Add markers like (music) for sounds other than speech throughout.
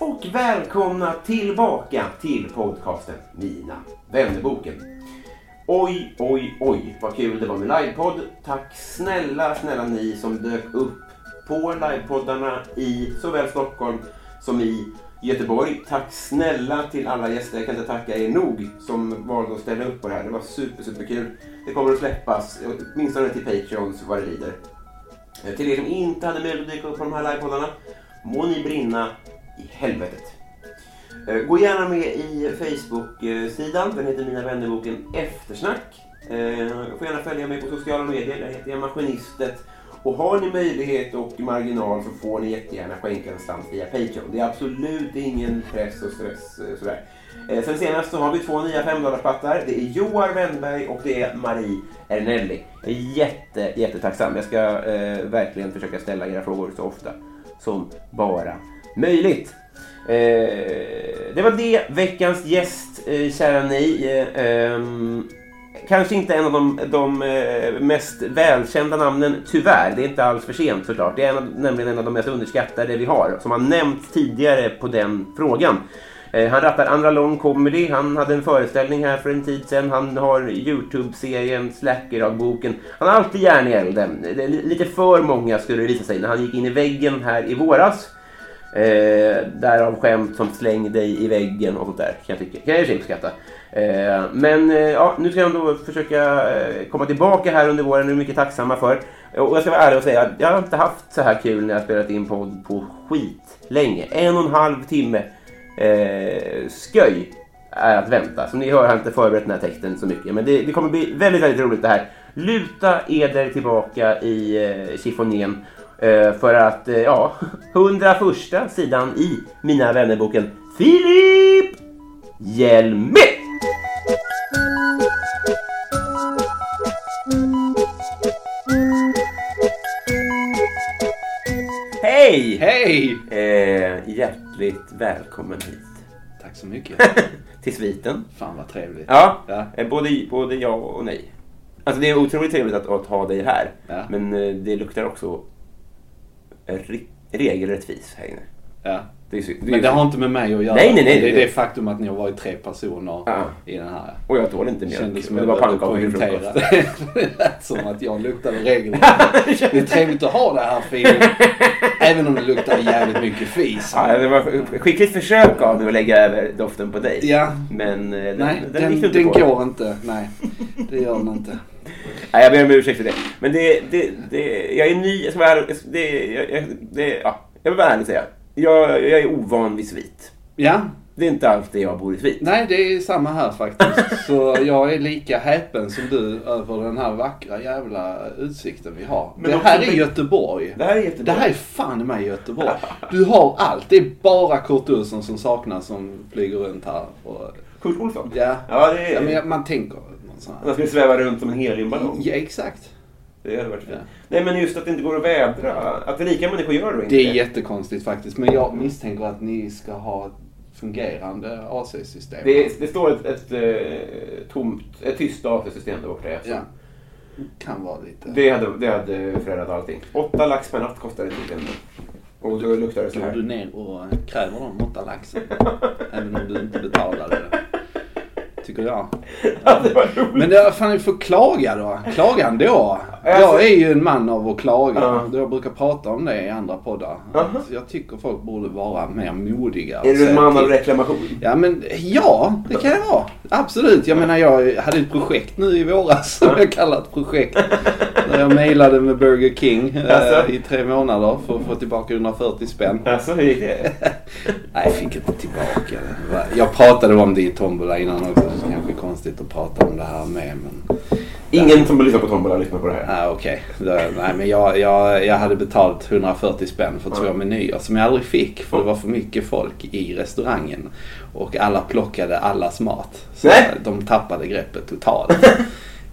Och välkomna tillbaka till podcasten Mina vännerboken. Oj, oj, oj vad kul det var med livepodd. Tack snälla, snälla ni som dök upp på livepoddarna i såväl Stockholm som i Göteborg. Tack snälla till alla gäster. Jag kan inte tacka er nog som valde att ställa upp på det här. Det var super, super kul. Det kommer att släppas, åtminstone till Patreons vad det lider. Eh, till er som inte hade möjlighet att dyka upp på de här livepoddarna, må ni brinna helvetet. Eh, gå gärna med i Facebook-sidan, den heter Mina vännerboken Eftersnack. Eh, får gärna följa mig på sociala medier, där heter jag Maskinistet. Och har ni möjlighet och marginal så får ni jättegärna skänka en slant via Patreon. Det är absolut ingen press och stress eh, sådär. Eh, sen senast så har vi två nya femdollarsplattar. Det är Joar Wennberg och det är Marie Ernelli. Jag är jätte, jättetacksam. Jag ska eh, verkligen försöka ställa era frågor så ofta som bara möjligt. Eh, det var det. Veckans gäst, eh, kära ni. Eh, ehm, kanske inte en av de, de eh, mest välkända namnen, tyvärr. Det är inte alls för sent såklart. Det är en av, nämligen en av de mest underskattade vi har, som har nämnts tidigare på den frågan. Eh, han rattar Andra Lång Comedy. Han hade en föreställning här för en tid sedan. Han har Youtube-serien Slacker-dagboken. Han har alltid järn i elden. Lite för många skulle det visa sig när han gick in i väggen här i våras. Eh, därav skämt som släng dig i väggen och sånt där kan jag tycka. Kan jag i uppskatta. Eh, men eh, ja, nu ska jag ändå försöka eh, komma tillbaka här under våren. Det är vi mycket tacksamma för. Och jag ska vara ärlig och säga att jag har inte haft så här kul när jag spelat in podd på skit länge. En och en halv timme eh, sköj är att vänta. Som ni hör har jag inte förberett den här texten så mycket. Men det, det kommer bli väldigt, väldigt roligt det här. Luta eder tillbaka i eh, chiffonjen. Eh, för att, eh, ja, (laughs) 101 sidan i Mina vännerboken Filip Hjelme! Hej! Hej! Eh, hjärtligt välkommen hit Tack så mycket. (laughs) till sviten. Fan vad trevligt. Ja, Ja. eh, Både, både ja och nej. Alltså det är otroligt trevligt att, att ha dig här. Ja. Men det luktar också re, regelrättvis här inne. Ja. Det är, det är Men det har inte med mig att göra. Nej, nej, nej. Det är det faktum att ni har varit tre personer Ja. i den här. Och jag tål inte mjölk. det var pannkakor till frukost. (laughs) det. Lät som att jag luktade regler. (laughs) Det är trevligt att ha det här Filip. Även om det luktar jävligt mycket fis. Ja, det var skickligt försök av mig att lägga över doften på dig. Ja. Men eh, den, Nej, den, den, den, på. går inte. Nej, det gör den inte. Nej, jag ber om ursäkt för det. Men det, det, det, jag är ny, jag ska vara ärlig, det, jag, det, ja, jag vill vara ärlig säga. Jag, jag är ovan vid svit. Ja, Det är inte alltid jag bor i svit. nej det är samma här faktiskt. (laughs) Så jag är lika häpen som du över den här vackra jävla utsikten vi har. Men det här är Göteborg. Det här är jättebra. Det här är fan mig Göteborg. Du har allt. Det är bara Kurt Olsson som saknas som flyger runt här. Och, Kurt Olsson? ja. Ja, det är... ja, men man tänker här. Han skulle sväva runt som en heliumballong. Ja, exakt. Det hade varit fint. Ja. Nej, men just att det inte går att vädra. Att rika människor gör det inte. Det är jättekonstigt faktiskt. Men jag misstänker att ni ska ha ett fungerande AC-system. Det, det står ett, ett, eh, tomt, ett tyst datasystem där borta. Epsom. Ja. Kan vara lite... Det hade, det hade förändrat allting. Åtta lax per natt kostar det tydligen. Och då luktar det så Går du här. ner och kräver de åtta laxen? (laughs) Även om du inte betalade det. Tycker jag. (laughs) Ja, det var roligt. Men det, fan, får klaga då. Klaga ändå. Jag är ju en man av att klaga. Ja. Jag brukar prata om det i andra poddar. Att Jag tycker folk borde vara mer modiga. Är du en man av reklamation? Ja men ja, det kan jag vara. Absolut. Jag menar jag hade ett projekt nu i våras som jag kallar ett projekt. Där jag mejlade med Burger King eh, Alltså? i tre månader för att få tillbaka 140 spänn. Alltså, hur gick det? (laughs) Nej, jag fick inte tillbaka det. Jag pratade om det i Tombola innan också. Det kanske är konstigt att prata om det här med. Men Ingen som lyssnar på Tombola lyssnar på det här. ah, okej. Det- Nej men jag, jag, jag hade betalt 140 spänn för två menyer som jag aldrig fick. För det var för mycket folk i restaurangen. Och alla plockade allas mat. Så Nej. de tappade greppet totalt. (laughs)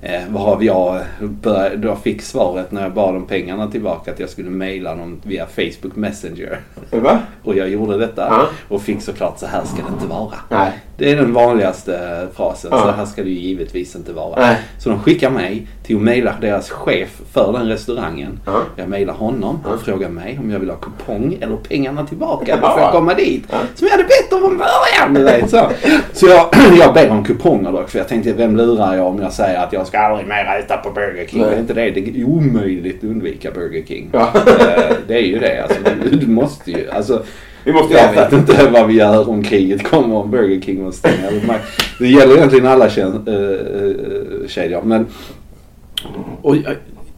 Eh, varav jag började, då fick svaret när jag bad om pengarna tillbaka att jag skulle mejla dem via Facebook Messenger. Va? Och jag gjorde detta Ja. och fick såklart så här ska det inte vara. Nej. Det är den vanligaste frasen. Ja. Så här ska det ju givetvis inte vara. Nej. Så de skickar mig till att mejla deras chef för den restaurangen. Ja. Jag mejlar honom. Han frågar mig om jag vill ha kupong eller pengarna tillbaka. Ja. Får jag komma dit. Ja. Som jag hade bett om från början. Du vet, så så jag, (clears throat) jag ber om kuponger dock. För jag tänkte vem lurar jag om jag säger att jag ska aldrig mer äta på Burger King. Nej. Det är inte det. Det är omöjligt att undvika Burger King. Ja. Eh, Det är ju det. Alltså, du, du måste ju. Alltså, Vi måste ju jag vet äta. inte (laughs) vad vi gör om kriget kommer om Burger King. Eller man- Det gäller egentligen alla tjän- äh, äh, kedjor. Men, och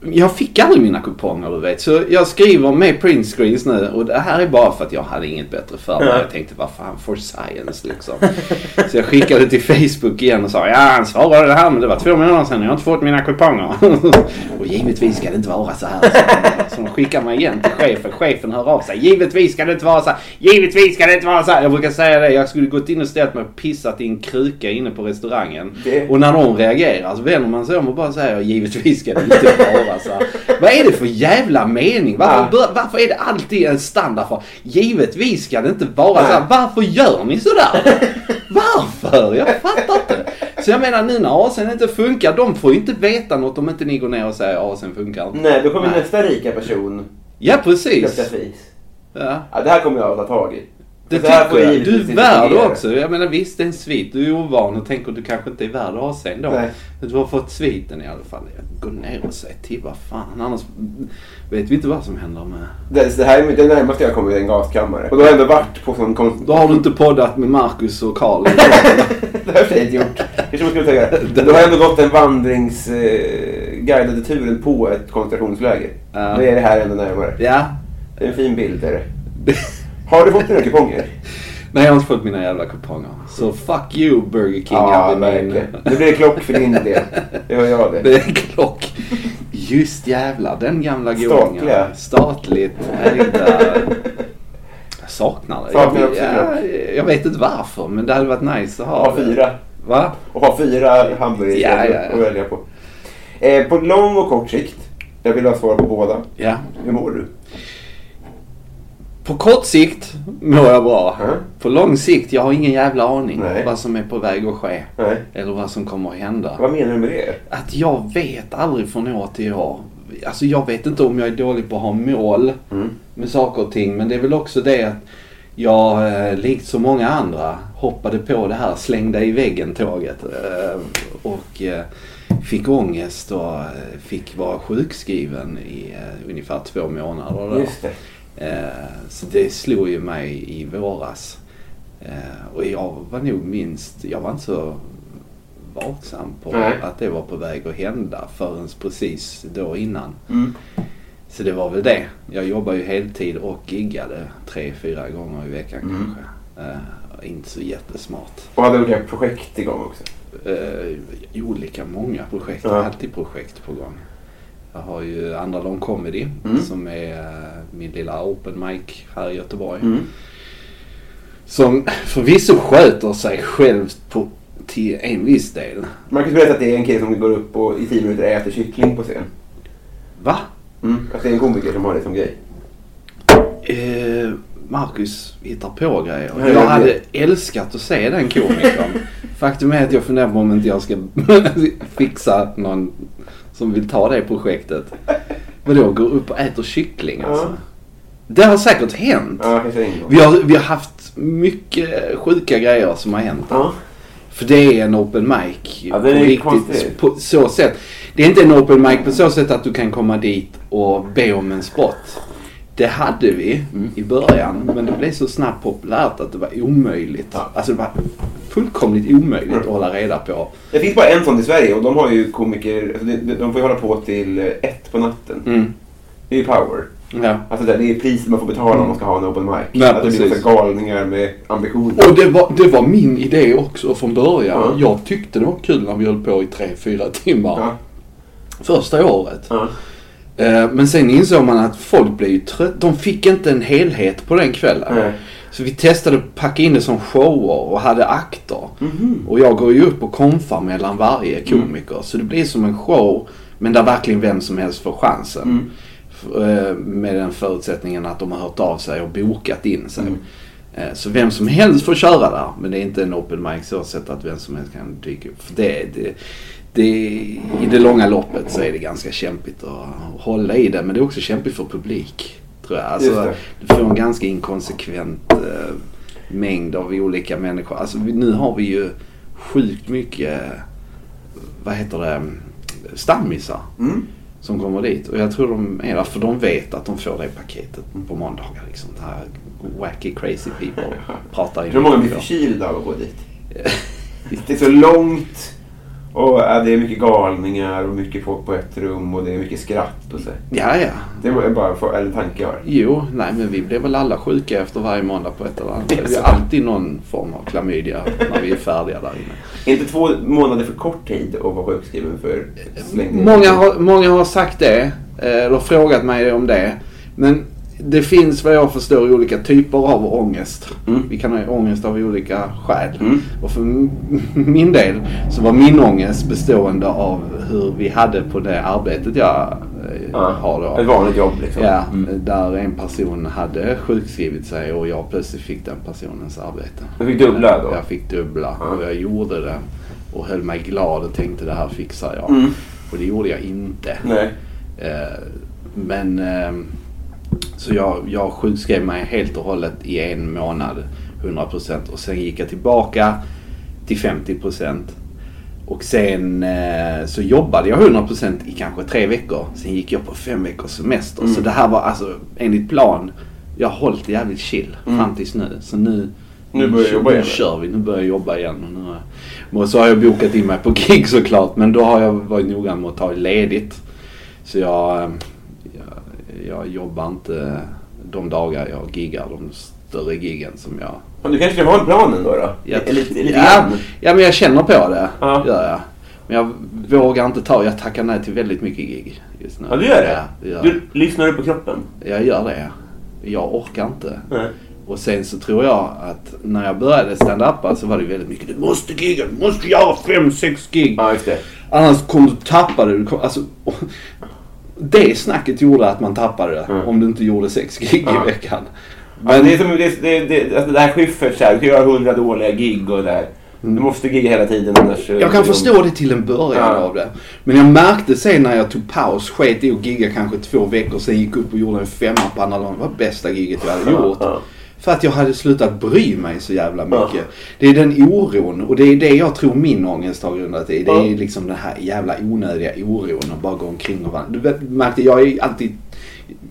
jag, fick aldrig mina kuponger du vet. Så jag skriver med print screens nu. Och det här är bara för att jag hade inget bättre för mig. Ja. Jag tänkte vad fan for science liksom. Så jag skickade till Facebook igen och sa ja han svarade det här men det var två månader sedan. Jag har inte fått mina kuponger. (laughs) och givetvis ska det inte vara så här. Så, så de skickar mig igen till chefen. Chefen hör av sig. Givetvis ska det inte vara så här. Givetvis ska det inte vara så här. Jag brukar säga det. Jag skulle gått in och ställt mig och pissat i en kruka inne på restaurangen. Och när de reagerar så vänder man sig om och bara säger givetvis ska det inte vara så här. Vad är det för jävla mening? Varför, varför är det alltid en standard för givetvis ska det inte vara så här. Varför gör ni sådär? Varför? Jag fattar inte. Så jag menar nu när AC'n inte funkar, de får ju inte veta något om inte ni går ner och säger AC'n funkar inte. Nej, då kommer Nej. nästa rika person Ja precis. Ja. Ja, det här kommer jag att ta tag i. Det tycker jag. Du är värd också. Jag menar visst det är en svit. Du är ovan och tänker du kanske inte är värd AC'n då. Nej. Du har fått sviten i alla fall. Gå ner och säg till vad fan. Annars vet vi inte vad som händer med... Det, det här är det närmaste jag kommer en gaskammare. Och då har jag ändå varit på sån konst... Då har du inte poddat med Marcus och Karl. (laughs) det (laughs) har jag inte gjort. Kanske man skulle säga. Då har jag ändå gått en vandringsguidade eh, turen på ett koncentrationsläger. Ja. Då är det här ändå närmare. ja. Det är en fin bild. Är det. (laughs) Har du fått dina kuponger? (laughs) Nej jag har inte fått mina jävla kuponger. Så fuck you Burger King. Ja, verkligen. Nu blir det klock för din del. Det hör jag det. Det är klock. Just jävlar, den gamla godingen. Statliga. Statligt ägda. Jag saknar det. Saknar jag, också ja, jag vet inte varför men det hade varit nice att ha Ha fyra. Va? Och ha fyra hamburgerkedjor Ja, ja, ja. att välja på. Eh, på lång och kort sikt. Jag vill ha svar på båda. Ja. Hur mår du? På kort sikt mår jag bra. Mm. På lång sikt, jag har ingen jävla aning Nej. vad som är på väg att ske. Nej. Eller vad som kommer att hända. Vad menar du med det? Att jag vet aldrig från år till år. Alltså jag vet inte om jag är dålig på att ha mål Mm. med saker och ting. Men det är väl också det att jag, eh, likt så många andra, hoppade på det här slängda i väggen-tåget. Eh, och eh, fick ångest och fick vara sjukskriven i ungefär två månader. Då. Just det. Eh, så det slog ju mig i våras. Eh, och jag var nog minst, jag var inte så vaksam på Nej. att det var på väg att hända förrän precis då innan. Mm. Så det var väl det. Jag jobbar ju heltid och giggade tre, fyra gånger i veckan Mm. kanske. Eh, inte så jättesmart. Och hade olika projekt igång också. Eh, olika många projekt. Ja. Alltid projekt på gång. Jag har ju Andra Lång Comedy Mm. som är eh, min lilla open mic här i Göteborg. Mm. Som förvisso sköter sig själv på, till en viss del. Marcus berättade att det är en kille som går upp och i tio minuter äter kyckling på scen. Va? Mm. Att det är en komiker som har det som grej. Eh, Marcus hittar på grejer. Ja, Jag jag hade vet. älskat att se den komikern. (laughs) Faktum är att jag funderar på om inte jag ska (laughs) fixa någon som vill ta det projektet. Vadå, går upp och äter kyckling alltså? Ja. Det har säkert hänt. Ja. Vi har, vi har haft mycket sjuka grejer som har hänt. Ja. För det är en open mic. Ja, det är konstigt. På så sätt. Det är inte en open mic på så sätt att du kan komma dit och be om en spot. Det hade vi Mm. i början men det blev så snabbt populärt att det var omöjligt. Ja. Alltså det var fullkomligt omöjligt Mm. att hålla reda på. Det finns bara en sån i Sverige och de har ju komiker, alltså de, får ju hålla på till eh, ett på natten. Mm. Det är ju power. Ja. Alltså det är priset man får betala om man ska ha en open mic. Ja, att det blir galningar med ambitioner. Och det var, det var min idé också från början. Ja. Jag tyckte det var kul när vi höll på i tre, fyra timmar. Ja. Första året. Eh, Men sen insåg man att folk blev ju trötta. De fick inte en helhet på den kvällen. Nej. Så vi testade att packa in det som shower och hade akter. Mhm. Och jag går ju upp och konfar mellan varje komiker. Så det blir som en show. Men där verkligen vem som helst får chansen. Mm. Eh, Med den förutsättningen att de har hört av sig och bokat in sig. Mm. Eh, Så vem som helst får köra där. Men det är inte en open mic så sätt att vem som helst kan dyka upp. För det, det, det, I det långa loppet så är det ganska kämpigt att hålla i det. Men det är också kämpigt för publik. Tror jag. Alltså, du får en ganska inkonsekvent eh, mängd av olika människor. Alltså nu har vi ju sjukt mycket, vad heter det, stammisar Mm. som kommer dit. Och jag tror de är där för de vet att de får det paketet på måndagar. Liksom. Det här wacky crazy people pratar Jag tror många blir förkylda av att gå dit. (laughs) Det är så långt och ja, det är mycket galningar och mycket folk på ett rum och det är mycket skratt och så. Ja, ja. Det var bara för, en tanke jag har. Jo, nej men vi blir väl alla sjuka efter varje måndag på ett eller annat sätt. Vi har alltid någon form av klamydia när vi är färdiga där inne. Är inte två månader för kort tid att vara sjukskriven för? Många har, många har sagt det. eh, Eller frågat mig om det. Men det finns vad jag förstår olika typer av ångest. Mm. Vi kan ha ångest av olika skäl. Mm. Och för (laughs) min del så var min ångest bestående av hur vi hade på det arbetet jag eh, Ja, har då. Ett vanligt jobb liksom. Ja, Mm. där en person hade sjukskrivit sig och jag plötsligt fick den personens arbete. Du fick dubbla då? Jag fick dubbla Ja. och jag gjorde det. Och höll mig glad och tänkte det här fixar jag. Mm. Och det gjorde jag inte. Nej. Eh, men eh, så jag, jag sjukskrev mig helt och hållet i en månad 100% och sen gick jag tillbaka till 50%. Och sen eh, så jobbade jag 100% i kanske tre veckor. Sen gick jag på fem veckors semester. Så det här var alltså enligt plan. Jag har hållit jävligt chill fram tills nu. Så nu, Nu börjar jag jobba nu igen. kör vi. Nu börjar jag jobba igen. Och, nu, och så har jag bokat in mig på gig såklart. Men då har jag varit noga med att ta ledigt. Så jag, eh, jag, jobbar inte de dagar jag giggar. De större giggen som jag... Men du kanske har en plan ändå då? jag lite, lite ja, grann. ja, men jag känner på det. Ja. Gör jag. Men jag vågar inte ta... Jag tackar nej till väldigt mycket gig just nu. Ja, du gör det? Ja, gör Du lyssnar du på kroppen? jag gör det. Jag orkar inte. Nej. Och sen så tror jag att när jag började stand-upa så var det väldigt mycket du måste gigga, du måste göra fem, sex gig. Ja. Annars kommer du tappa det. Du kom, alltså, det snacket gjorde att man tappade det Mm. om du inte gjorde sex gig Ja. i veckan. Men, Men, det, är som, det, det, det, alltså det här Schyffert, så här, du kan göra hundra dåliga gig och det här. Du måste gigga hela tiden annars... jag kan förstå det till en början Ja. av det. Men jag märkte sen när jag tog paus, sket i att gigga kanske två veckor, sen gick upp och gjorde en femma på andra dagen. Det var bästa giget jag hade gjort. Ja. För att jag hade slutat bry mig så jävla mycket. Ja. Det är den oron och det är det jag tror min ångest har grundat i. Det är Ja. liksom den här jävla onödiga oron och bara gå omkring och vara... Du märkte, jag är alltid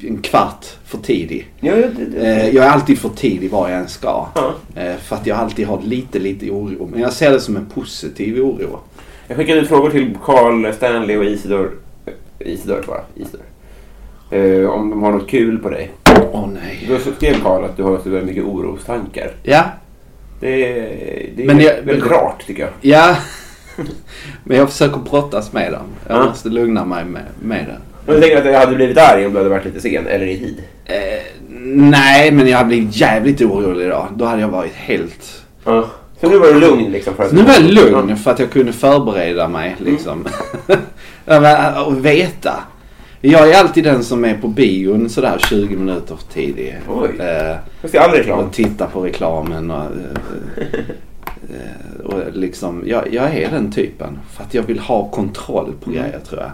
en kvart för tidig. Ja, det, det. Eh, jag är alltid för tidig var jag än ska. Eh, för att jag alltid har lite, lite oro. Men jag ser det som en positiv oro. Jag skickade ut frågor till Carl Stanley och Isidor. Isidor bara. Isidor. Eh, om de har något kul på dig. Åh nej. Då skrev Carl att du har så mycket orostankar. Ja, Det är, det är Men jag- väldigt rart tycker jag. ja. (laughs) Men jag försöker brottas med dem. Jag Ja. måste lugna mig med, med det. Men jag tänker att jag hade blivit arg om du hade varit lite sen eller i tid. Eh, nej, men jag har blivit jävligt orolig idag. Då hade jag varit helt... Ja. Så nu var du lugn liksom? För att nu var jag lugn för att jag kunde förbereda mig liksom. (laughs) Men, och veta. Jag är alltid den som är på bion sådär 20 minuter för tidig. Oj. Eh, Jag ser all reklam. och titta på reklamen och, eh, eh, och liksom, jag, jag är den typen. För att jag vill ha kontroll på grejer tror jag.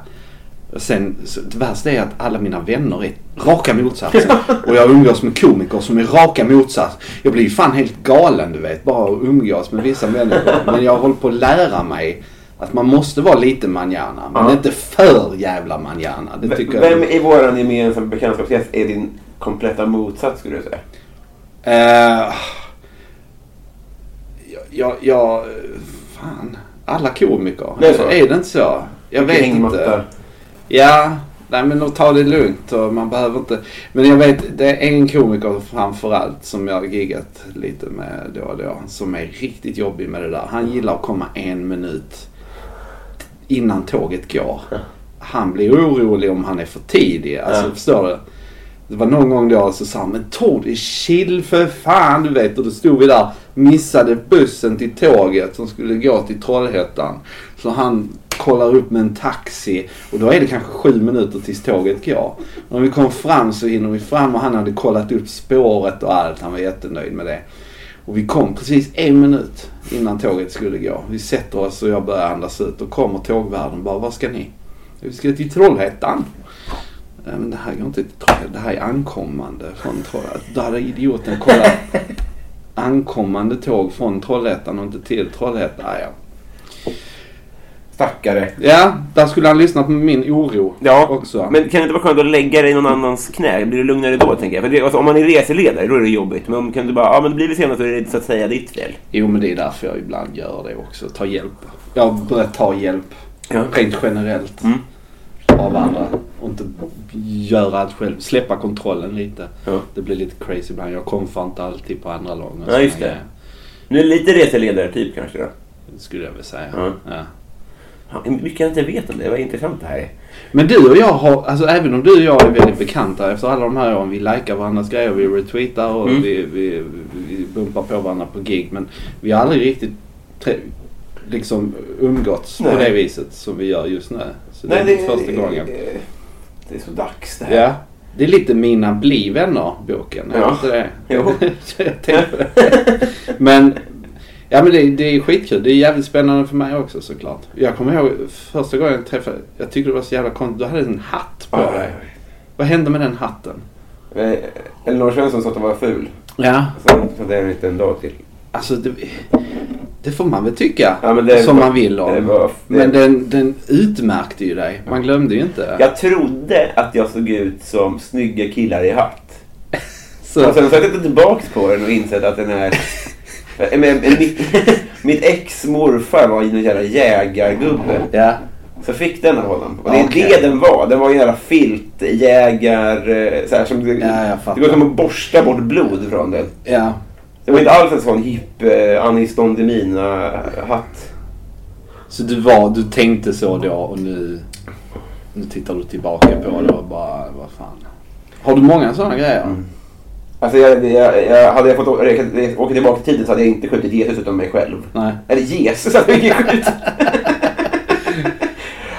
Sen, så, det värsta är att alla mina vänner är raka motsatsen. (laughs) Och jag umgås med komiker som är raka motsats. Jag blir ju fan helt galen du vet. Bara att umgås med vissa människor. Men jag håller på att lära mig att man måste vara lite manjana. Men Ja. inte för jävla manjana. Det tycker Vem jag. i våran gemensamma bekantskapskrets är din kompletta motsats skulle du säga? Eh, jag, jag. Fan. Alla komiker. Det är så? är det inte så? Jag vet Hängmatta. inte. Ja, nej men ta det lugnt och man behöver inte. Men jag vet, det är en komiker framförallt som jag har giggat lite med då och då. Som är riktigt jobbig med det där. Han gillar att komma en minut innan tåget går. Han blir orolig om han är för tidig. Alltså Ja. förstår du? Det var någon gång då så sa han, men Tord, chill för fan du vet. Och då stod vi där, missade bussen till tåget som skulle gå till Trollhättan. Så han kollar upp med en taxi och då är det kanske sju minuter tills tåget går. När vi kom fram så hinner vi fram och han hade kollat upp spåret och allt. Han var jättenöjd med det. Och vi kom precis en minut innan tåget skulle gå. Vi sätter oss och jag börjar andas ut. Och kommer tågvärden bara, var ska ni? Vi ska till Trollhättan. "Ja, Men det här går inte till Trollhättan. Det här är ankommande från Trollhättan. Då hade idioten kollat (laughs) ankommande tåg från Trollhättan och inte till Trollhättan. Ja. Stackare. ja, där skulle han lyssna på min oro Ja, också. men kan det inte vara skönt att lägga dig i någon annans knä? Blir det lugnare då, tänker jag? För det, alltså, om man är reseledare, då är det jobbigt. Men om kan du bara, ja men det blir vi senare så är det så att säga ditt fel. Jo, men det är därför jag ibland gör det också. Ta hjälp. Jag har börjat ta hjälp Ja. rent generellt Mm. av andra. Och inte göra allt själv. Släppa kontrollen lite. Ja. Det blir lite crazy ibland. Jag komfar inte alltid på andra lag. Ja, just det. grejer. Nu är det lite reseledare-typ kanske då? Skulle jag vilja säga. Ja. Mycket jag inte vet om det. Vad intressant det här är. Men du och jag har, alltså även om du och jag är väldigt bekanta efter alla de här åren. Vi likar varandras grejer, vi retweetar och Mm. vi, vi, vi bumpar på varandra på gig. Men vi har aldrig riktigt liksom umgåtts på Nej. det viset som vi gör just nu. Så det är Nej, första gången. Det, det är så dags det här. Ja. Det är lite Mina bli vänner-boken. Det Ja. inte det? Jo. (laughs) Jag tänkte på det. (laughs) Men, ja, men det, det är skitkul. Det är jävligt spännande för mig också såklart. Jag kommer ihåg första gången jag träffade Jag tyckte det var så jävla konstigt. Du hade en hatt på dig. Vad hände med den hatten? Eh, Elinor Svensson sa att hon var ful. Ja. Så, så det är en liten dag till. Alltså det, det får man väl tycka. Ja, det som man vill om. det var- Men den, den utmärkte ju dig. Man glömde ju inte. Jag trodde att jag såg ut som snygga killar i hatt. (laughs) Så, Och sen så har jag tittat tillbaks på den och insett att den är... (laughs) Men, men, mitt, (laughs) mitt ex morfar var en jävla jägargubbe. ja. Så fick den av honom. Och det är Okej. det den var. Den var en jävla filtjägar... eh, Så här, som det, Ja, jag fattar. det går som att borsta bort blod från den. Ja. Det var inte alls en sån hipp eh, Anis Don Demina-hatt. Så du var, du tänkte så då och nu, nu tittar du tillbaka på det och bara, vad fan. Har du många sådana grejer? Mm. Alltså jag, jag, jag, hade jag fått åka, åka tillbaka till tiden så hade jag inte skjutit Jesus utan mig själv. Nej. Eller Jesus hade jag inte skjutit. (laughs)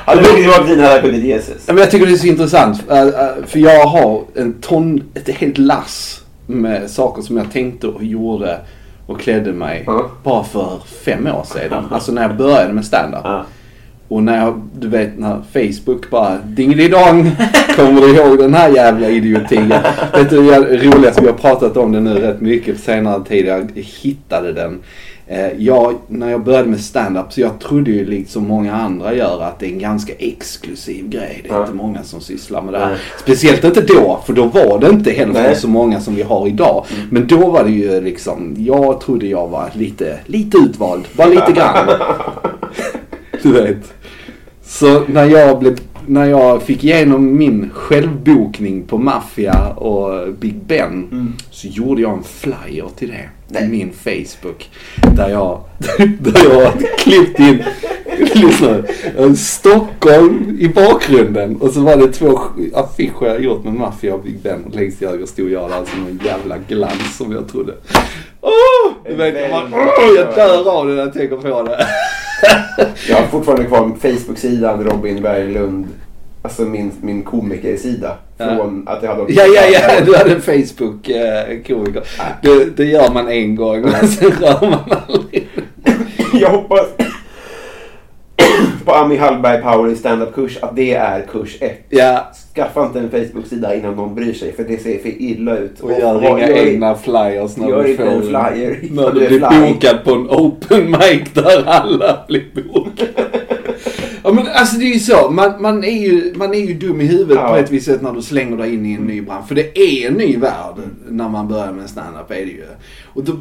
hade jag åkt tillbaka till tiden hade jag skjutit Jesus. Ja, men jag tycker det är så intressant. äh, äh, För jag har en ton, ett helt lass med saker som jag tänkte och gjorde och klädde mig Ja. bara för fem år sedan. Alltså när jag började med stand-up. Ja. Och när jag, du vet när Facebook bara dingelidong. Kommer du ihåg den här jävla idiotin? vet du det roligaste, vi har pratat om det nu rätt mycket på senare tid. Jag hittade den. Eh, jag, när jag började med stand-up så jag trodde ju liksom många andra gör att det är en ganska exklusiv grej. Det är Ja. inte många som sysslar med det här. Nej. Speciellt inte då, för då var det inte hälften Nej. så många som vi har idag. Men då var det ju liksom, jag trodde jag var lite, lite utvald. Bara lite grann. (laughs) Du vet. Så när jag, blev, när jag fick igenom min självbokning på Mafia och Big Ben så gjorde jag en flyer till det. I min Facebook. Där jag, (laughs) där jag klippt in lyssna, en Stockholm i bakgrunden. Och så var det två affischer jag gjort med Mafia och Big Ben. Och längst till höger stod jag där som en jävla glans som jag trodde. Åh! Du vet, jag, bara, åh, jag dör av det när jag tänker på det. (laughs) Jag har fortfarande kvar Facebook-sidan Robin Berglund. Alltså min, min komikersida. Från att jag hade... Ja, ja, ja. Du hade en Facebook-komiker. Det, det gör man en gång men sen (laughs) rör man aldrig. Jag hoppas... på Ami Hallberg Power stand-up-kurs att det är kurs 1. Ja, Skaffa inte en Facebook-sida innan någon bryr sig för det ser för illa ut. och gör vad- inga gör- egna flyers när gör du får en flyer. När Gör du blir flyer. bokad på en open mic där alla blir bokade. (laughs) Ja men alltså det är ju så. Man, man, är, ju, man är ju dum i huvudet Ja. på ett visst sätt när du slänger dig in i en ny bransch. För det är en ny värld när man börjar med stand-up är det ju. Och då,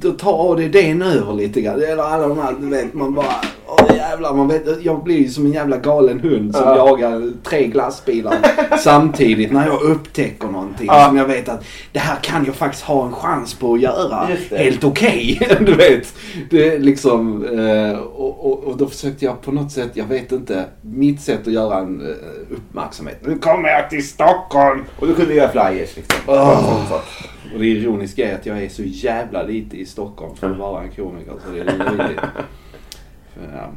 då tar ADDn över lite grann. Eller alla de här, du vet man bara, åh jävlar. Man vet, jag blir ju som en jävla galen hund som Ja. jagar tre glassbilar (laughs) samtidigt när jag upptäcker någonting Ja. som jag vet att det här kan jag faktiskt ha en chans på att göra. Det. Helt okej. (laughs) du vet. Det är liksom, eh, och, och, och då försökte jag på något sätt, jag vet inte, mitt sätt att göra en eh, uppmärksamhet. Nu kommer jag till Stockholm! Och du kunde göra flyers liksom. Åh. Och det ironiska är att jag är så jävla lite i Stockholm för att vara en komiker så det är löjligt. (laughs) Ja.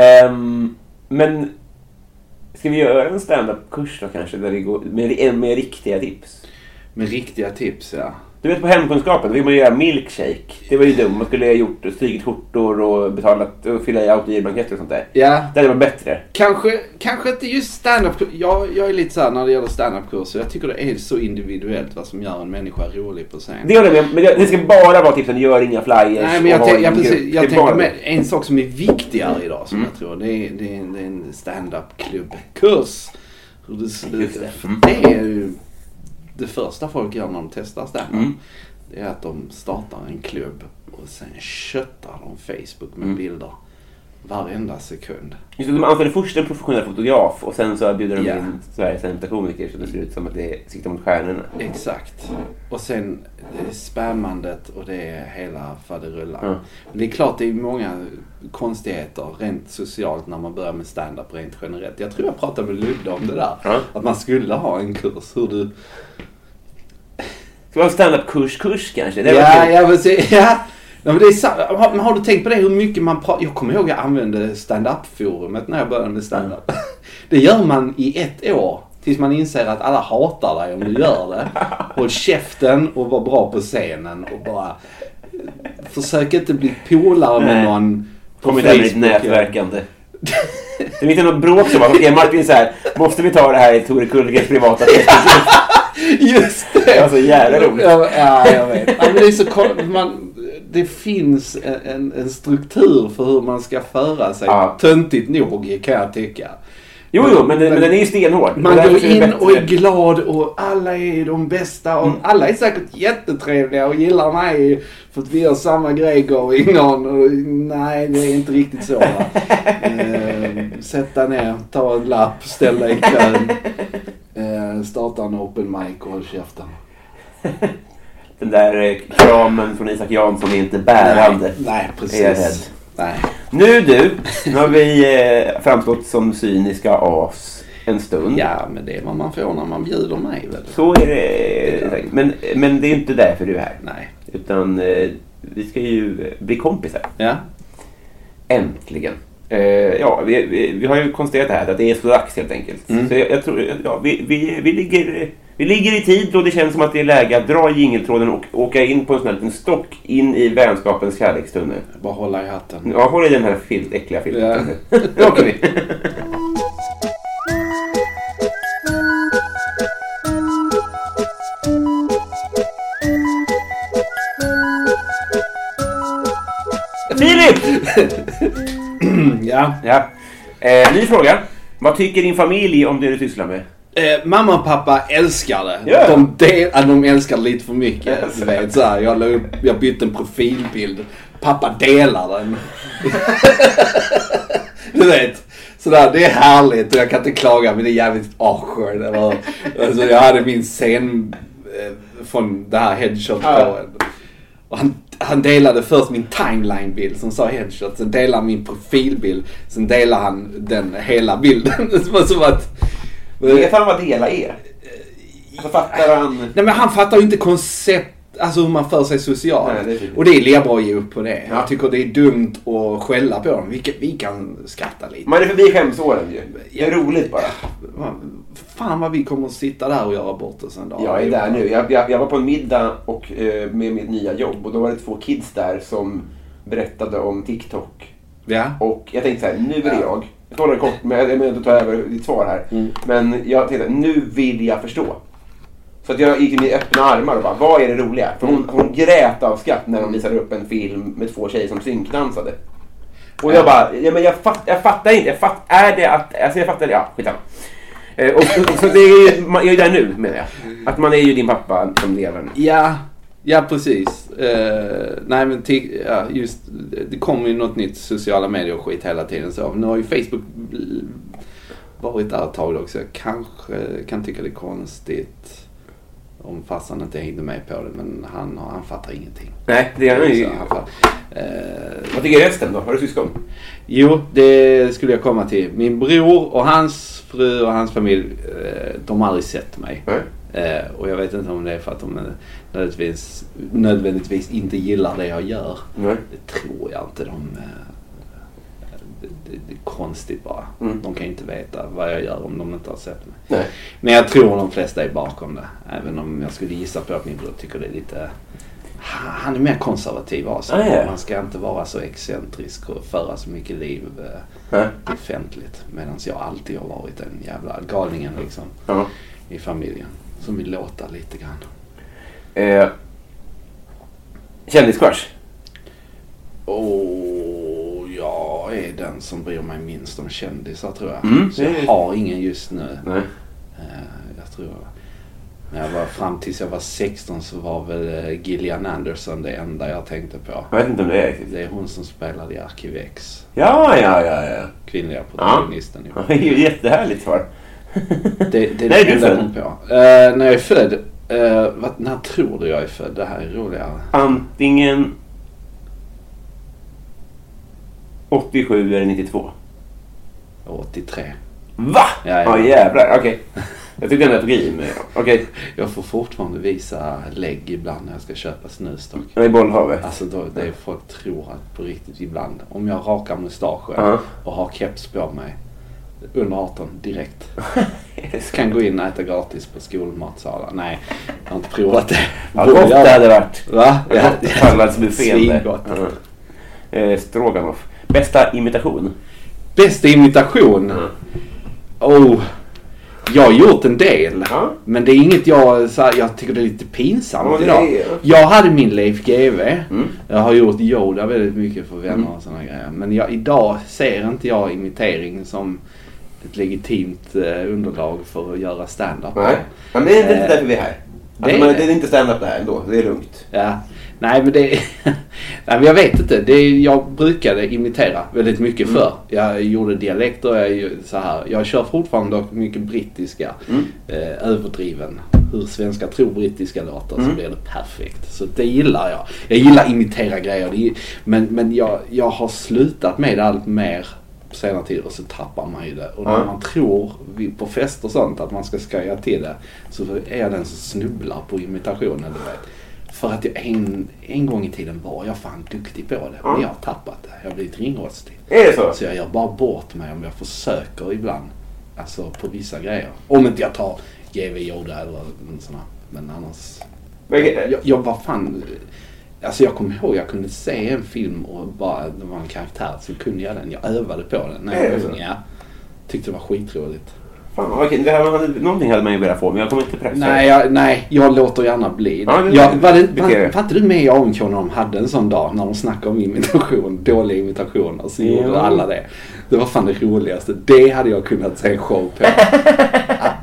Ehm, men ska vi göra en stand-up-kurs då kanske? Där vi går med, med riktiga tips? Med riktiga tips ja. Du vet på hemkunskapen, då vill man göra milkshake. Det var ju dumt. Man skulle ha gjort strykit skjortor och betalat och fylla i autogirblanketter och sånt där. Ja, Det hade varit bättre. Kanske, kanske inte just stand-up. Jag, jag är lite såhär när det gäller stand-up-kurser. Jag tycker det är så individuellt vad som gör en människa rolig på scen. Det håller jag med Men det, ska bara vara tipsen. Gör inga flyers. Nej men jag, tänk, jag, precis, jag tänker med en sak som är viktigare idag som jag tror. Det är, det är, det är en stand-up klubbkurs. Hur det det. Det är ju det första folk gör när de testar stand-up. Mm. Det är att de startar en klubb och sen köttar de Facebook Mm. med bilder varenda sekund. Just det, de anställer först en professionell fotograf och sen så bjuder de Ja. in Sveriges sämsta komiker så det ser ut som att det siktar mot stjärnorna. Exakt. Och sen det är spammandet och det är hela faderullan. Ja. Men det är klart det är många konstigheter rent socialt när man börjar med stand-up rent generellt. Jag tror jag pratade med Ludde om det där. Ja. Att man skulle ha en kurs hur du... Ska vi ha en stand-up-kurs-kurs kanske? Det Ja, ja, precis. (laughs) Ja. Ja, men, det är sant. Har, har du tänkt på det hur mycket man pratar? Jag kommer ihåg att jag använde stand-up-forumet när jag började med stand-up. (laughs) Det gör man i ett år. Tills man inser att alla hatar dig om du gör det. (laughs) Håll käften och var bra på scenen och bara... Försök inte bli polare med Nej. någon på Kommer där med ditt Facebook. nätverkande. Det är inte något bråk som var. Är Martin så här, måste vi ta det här i Tore Kullgrens privata Facebook? (laughs) Just det! Det var så jävla roligt. Ja, ja, jag vet. Ja, men det, är så, man, det finns en, en, struktur för hur man ska föra sig. Ja. Töntigt nog kan jag tycka. Jo, jo, men, den- men den är ju stenhård. Man går in och är glad och alla är de bästa och alla är säkert jättetrevliga och gillar mig för att vi gör samma grej going on. Och, nej, det är inte riktigt så. Va? (laughs) eh, sätt dig ner, ta en lapp, ställ dig i kön. (laughs) Eh, starta en open mic och håll käften. Den där eh, kramen från Isak Jansson är inte bärande. Nej, precis. Nej. Nu du, nu har vi eh, framstått som cyniska as en stund. Ja, men det är vad man får när man bjuder mig väl. Så är det. Men, men det är inte därför du är här. Nej. Utan eh, vi ska ju bli kompisar. Ja. Äntligen. Eh, ja, vi, vi, vi har ju konstaterat det här att det är så dags helt enkelt. Mm. Så jag, jag tror, ja, vi, vi, vi, ligger, vi ligger i tid och det känns som att det är läge att dra jingeltråden och åka in på en sån här liten stock in i vänskapens kärlekstunnel. Bara hålla i hatten. Ja, håll i den här filt, äckliga filten. Ja. (laughs) Då åker vi. Filip! (laughs) (clears throat) Ja. Ja. Eh, ny fråga. Vad tycker din familj om det du sysslar med? Eh, mamma och pappa älskar det. Ja. De, del, de älskar det lite för mycket. Du vet, så här, jag, la upp, jag bytte en profilbild. Pappa delar den. (laughs) du vet. Sådär, det är härligt och jag kan inte klaga men det är jävligt awkward. Var, alltså, jag hade min scen eh, från det här headshot Ja. och han, han delade först min timeline-bild som sa headshot. Sen delade han min profilbild. Sen delade han den hela bilden. (laughs) Det var som att... Vet han vad dela är? Alltså, fattar han? Nej men han fattar ju inte koncept, alltså hur man för sig socialt. Nej, det och det är lika att ge upp på det. Ja. Jag tycker det är dumt att skälla på dem. Vi kan, vi kan skratta lite. Man är förbi skämsåren ju. Det är roligt bara. Fan vad vi kommer att sitta där och göra bort oss en dag. Jag är där nu. Jag, jag, jag var på en middag och, eh, med mitt nya jobb och då var det två kids där som berättade om TikTok. Ja. Och jag tänkte så här, nu är det Ja. jag. Jag ska hålla det kort, men jag menar inte ta över ditt svar här. Mm. Men jag tänkte, nu vill jag förstå. Så att jag gick in i öppna armar och bara, vad är det roliga? För hon, hon grät av skratt när de visade upp en film med två tjejer som synkdansade. Och jag bara, ja, men jag, fatt, jag fattar inte. Jag fatt, är det att, alltså jag fattar, ja skitsamma. Eh, och, och, så det är ju, man- jag är där nu menar jag. Att man är ju din pappa som lever. Ja, ja precis. Eh, nej men ja, just det kommer ju något nytt sociala medier och skit hela tiden så. Nu har ju Facebook varit där ett tag också. Jag kanske kan tycka det är konstigt om farsan inte hängde med på det men han, han fattar ingenting. Nej, det är han ju. Eh, Vad tycker resten då? Har du syskon? Jo, det skulle jag komma till. Min bror och hans fru och hans familj, eh, de har aldrig sett mig. Nej. Eh, och jag vet inte om det är för att de nödvändigtvis, nödvändigtvis inte gillar det jag gör. Nej. Det tror jag inte. De, eh, det, är konstigt bara. Mm. De kan ju inte veta vad jag gör om de inte har sett mig. Nej. Men jag tror de flesta är bakom det. Även om jag skulle gissa på att min bror tycker det är lite... Han är mer konservativ av sig. Ah. Man ska inte vara så excentrisk och föra så mycket liv eh, Nej. offentligt. Medan jag alltid har varit den jävla galningen liksom Ja. i familjen. Som vill låta lite grann. Eh, Kändiscrush? Och jag är den som bryr mig minst om kändisar tror jag. Mm, Så jag är- har ingen just nu. Nej. Eh, jag tror... När jag var fram tills jag var 16 så var väl eh, Gillian Anderson det enda jag tänkte på. Jag vet inte om det är riktigt. Det är hon som spelade i Arkiv X. Ja, ja, ja, ja. Kvinnliga protagonisten. Ja. (laughs) Är jättehärligt svar. Det, det är är det enda född? kom på. Eh, när jag är född? eh, vad, när tror du jag är född? Det här är roligare. Antingen 87 eller 92. 83. Va? Ja, ja. Ja, jävlar. Okej. (laughs) Jag tyckte ändå jag tog i. Okej. Jag får fortfarande visa lägg ibland när jag ska köpa snus dock. I bollhavet. Alltså då, det är folk tror att på riktigt ibland. Om jag rakar mustaschen Ja. och har keps på mig. Under 18 direkt. (laughs) kan gå in och äta gratis på skolmatsalar. Nej, jag har inte provat det. Ja, gott det hade varit. Va? Salladsbuffén. Svingott. Ja. Eh, Stroganoff. Bästa imitation? Bästa imitation? Oh, jag har gjort en del. Ja. Men det är inget jag, så här, jag tycker det är lite pinsamt det idag. är- Jag hade min Leif GW. Mm. Jag har gjort Yoda väldigt mycket för vänner och sådana grejer. Men jag, idag ser inte jag imitering som ett legitimt eh, underlag för att göra stand-up. Nej. Men det är inte Eh, därför vi är här. det Alltså, är men det. det är inte stand-up det här ändå. Det är lugnt. Ja. Nej men det... (laughs) Nej men jag vet inte. Det jag brukade imitera väldigt mycket Mm. förr. Jag gjorde dialekter. Jag, så här. jag kör fortfarande dock mycket brittiska. Mm. Eh, överdriven. Hur svenska tror brittiska låter Mm. så blir det perfekt. Så det gillar jag. Jag gillar imitera grejer. Det men men jag, jag har slutat med det allt mer på senare tid och så tappar man ju det. Och när Ja. man tror på fest och sånt att man ska skoja till det så är jag den som snubblar på imitationen. Du vet. För att jag en, en gång i tiden var jag fan duktig på det. Ja. Men jag har tappat det. Jag har blivit ringrostig. Är det så? Så jag gör bara bort mig om jag försöker ibland. Alltså på vissa grejer. Om inte jag tar GV Yoda eller här. Men annars. Men, Jag, jag var fan... Alltså jag kommer ihåg jag kunde se en film och bara det var en karaktär så kunde jag den. Jag övade på den när Är jag var ung. Ja. Tyckte det var skitroligt. Fan, okej, det här, någonting hade man ju velat få, men jag kommer inte pressa. Nej jag, nej, jag låter gärna bli. Ja, det- jag, var, det, det var, inte du med i AMK när de hade en sån dag när de snackade om imitation, dåliga imitationer? Så Jo. gjorde alla det. Det var fan det roligaste. Det hade jag kunnat se en show på.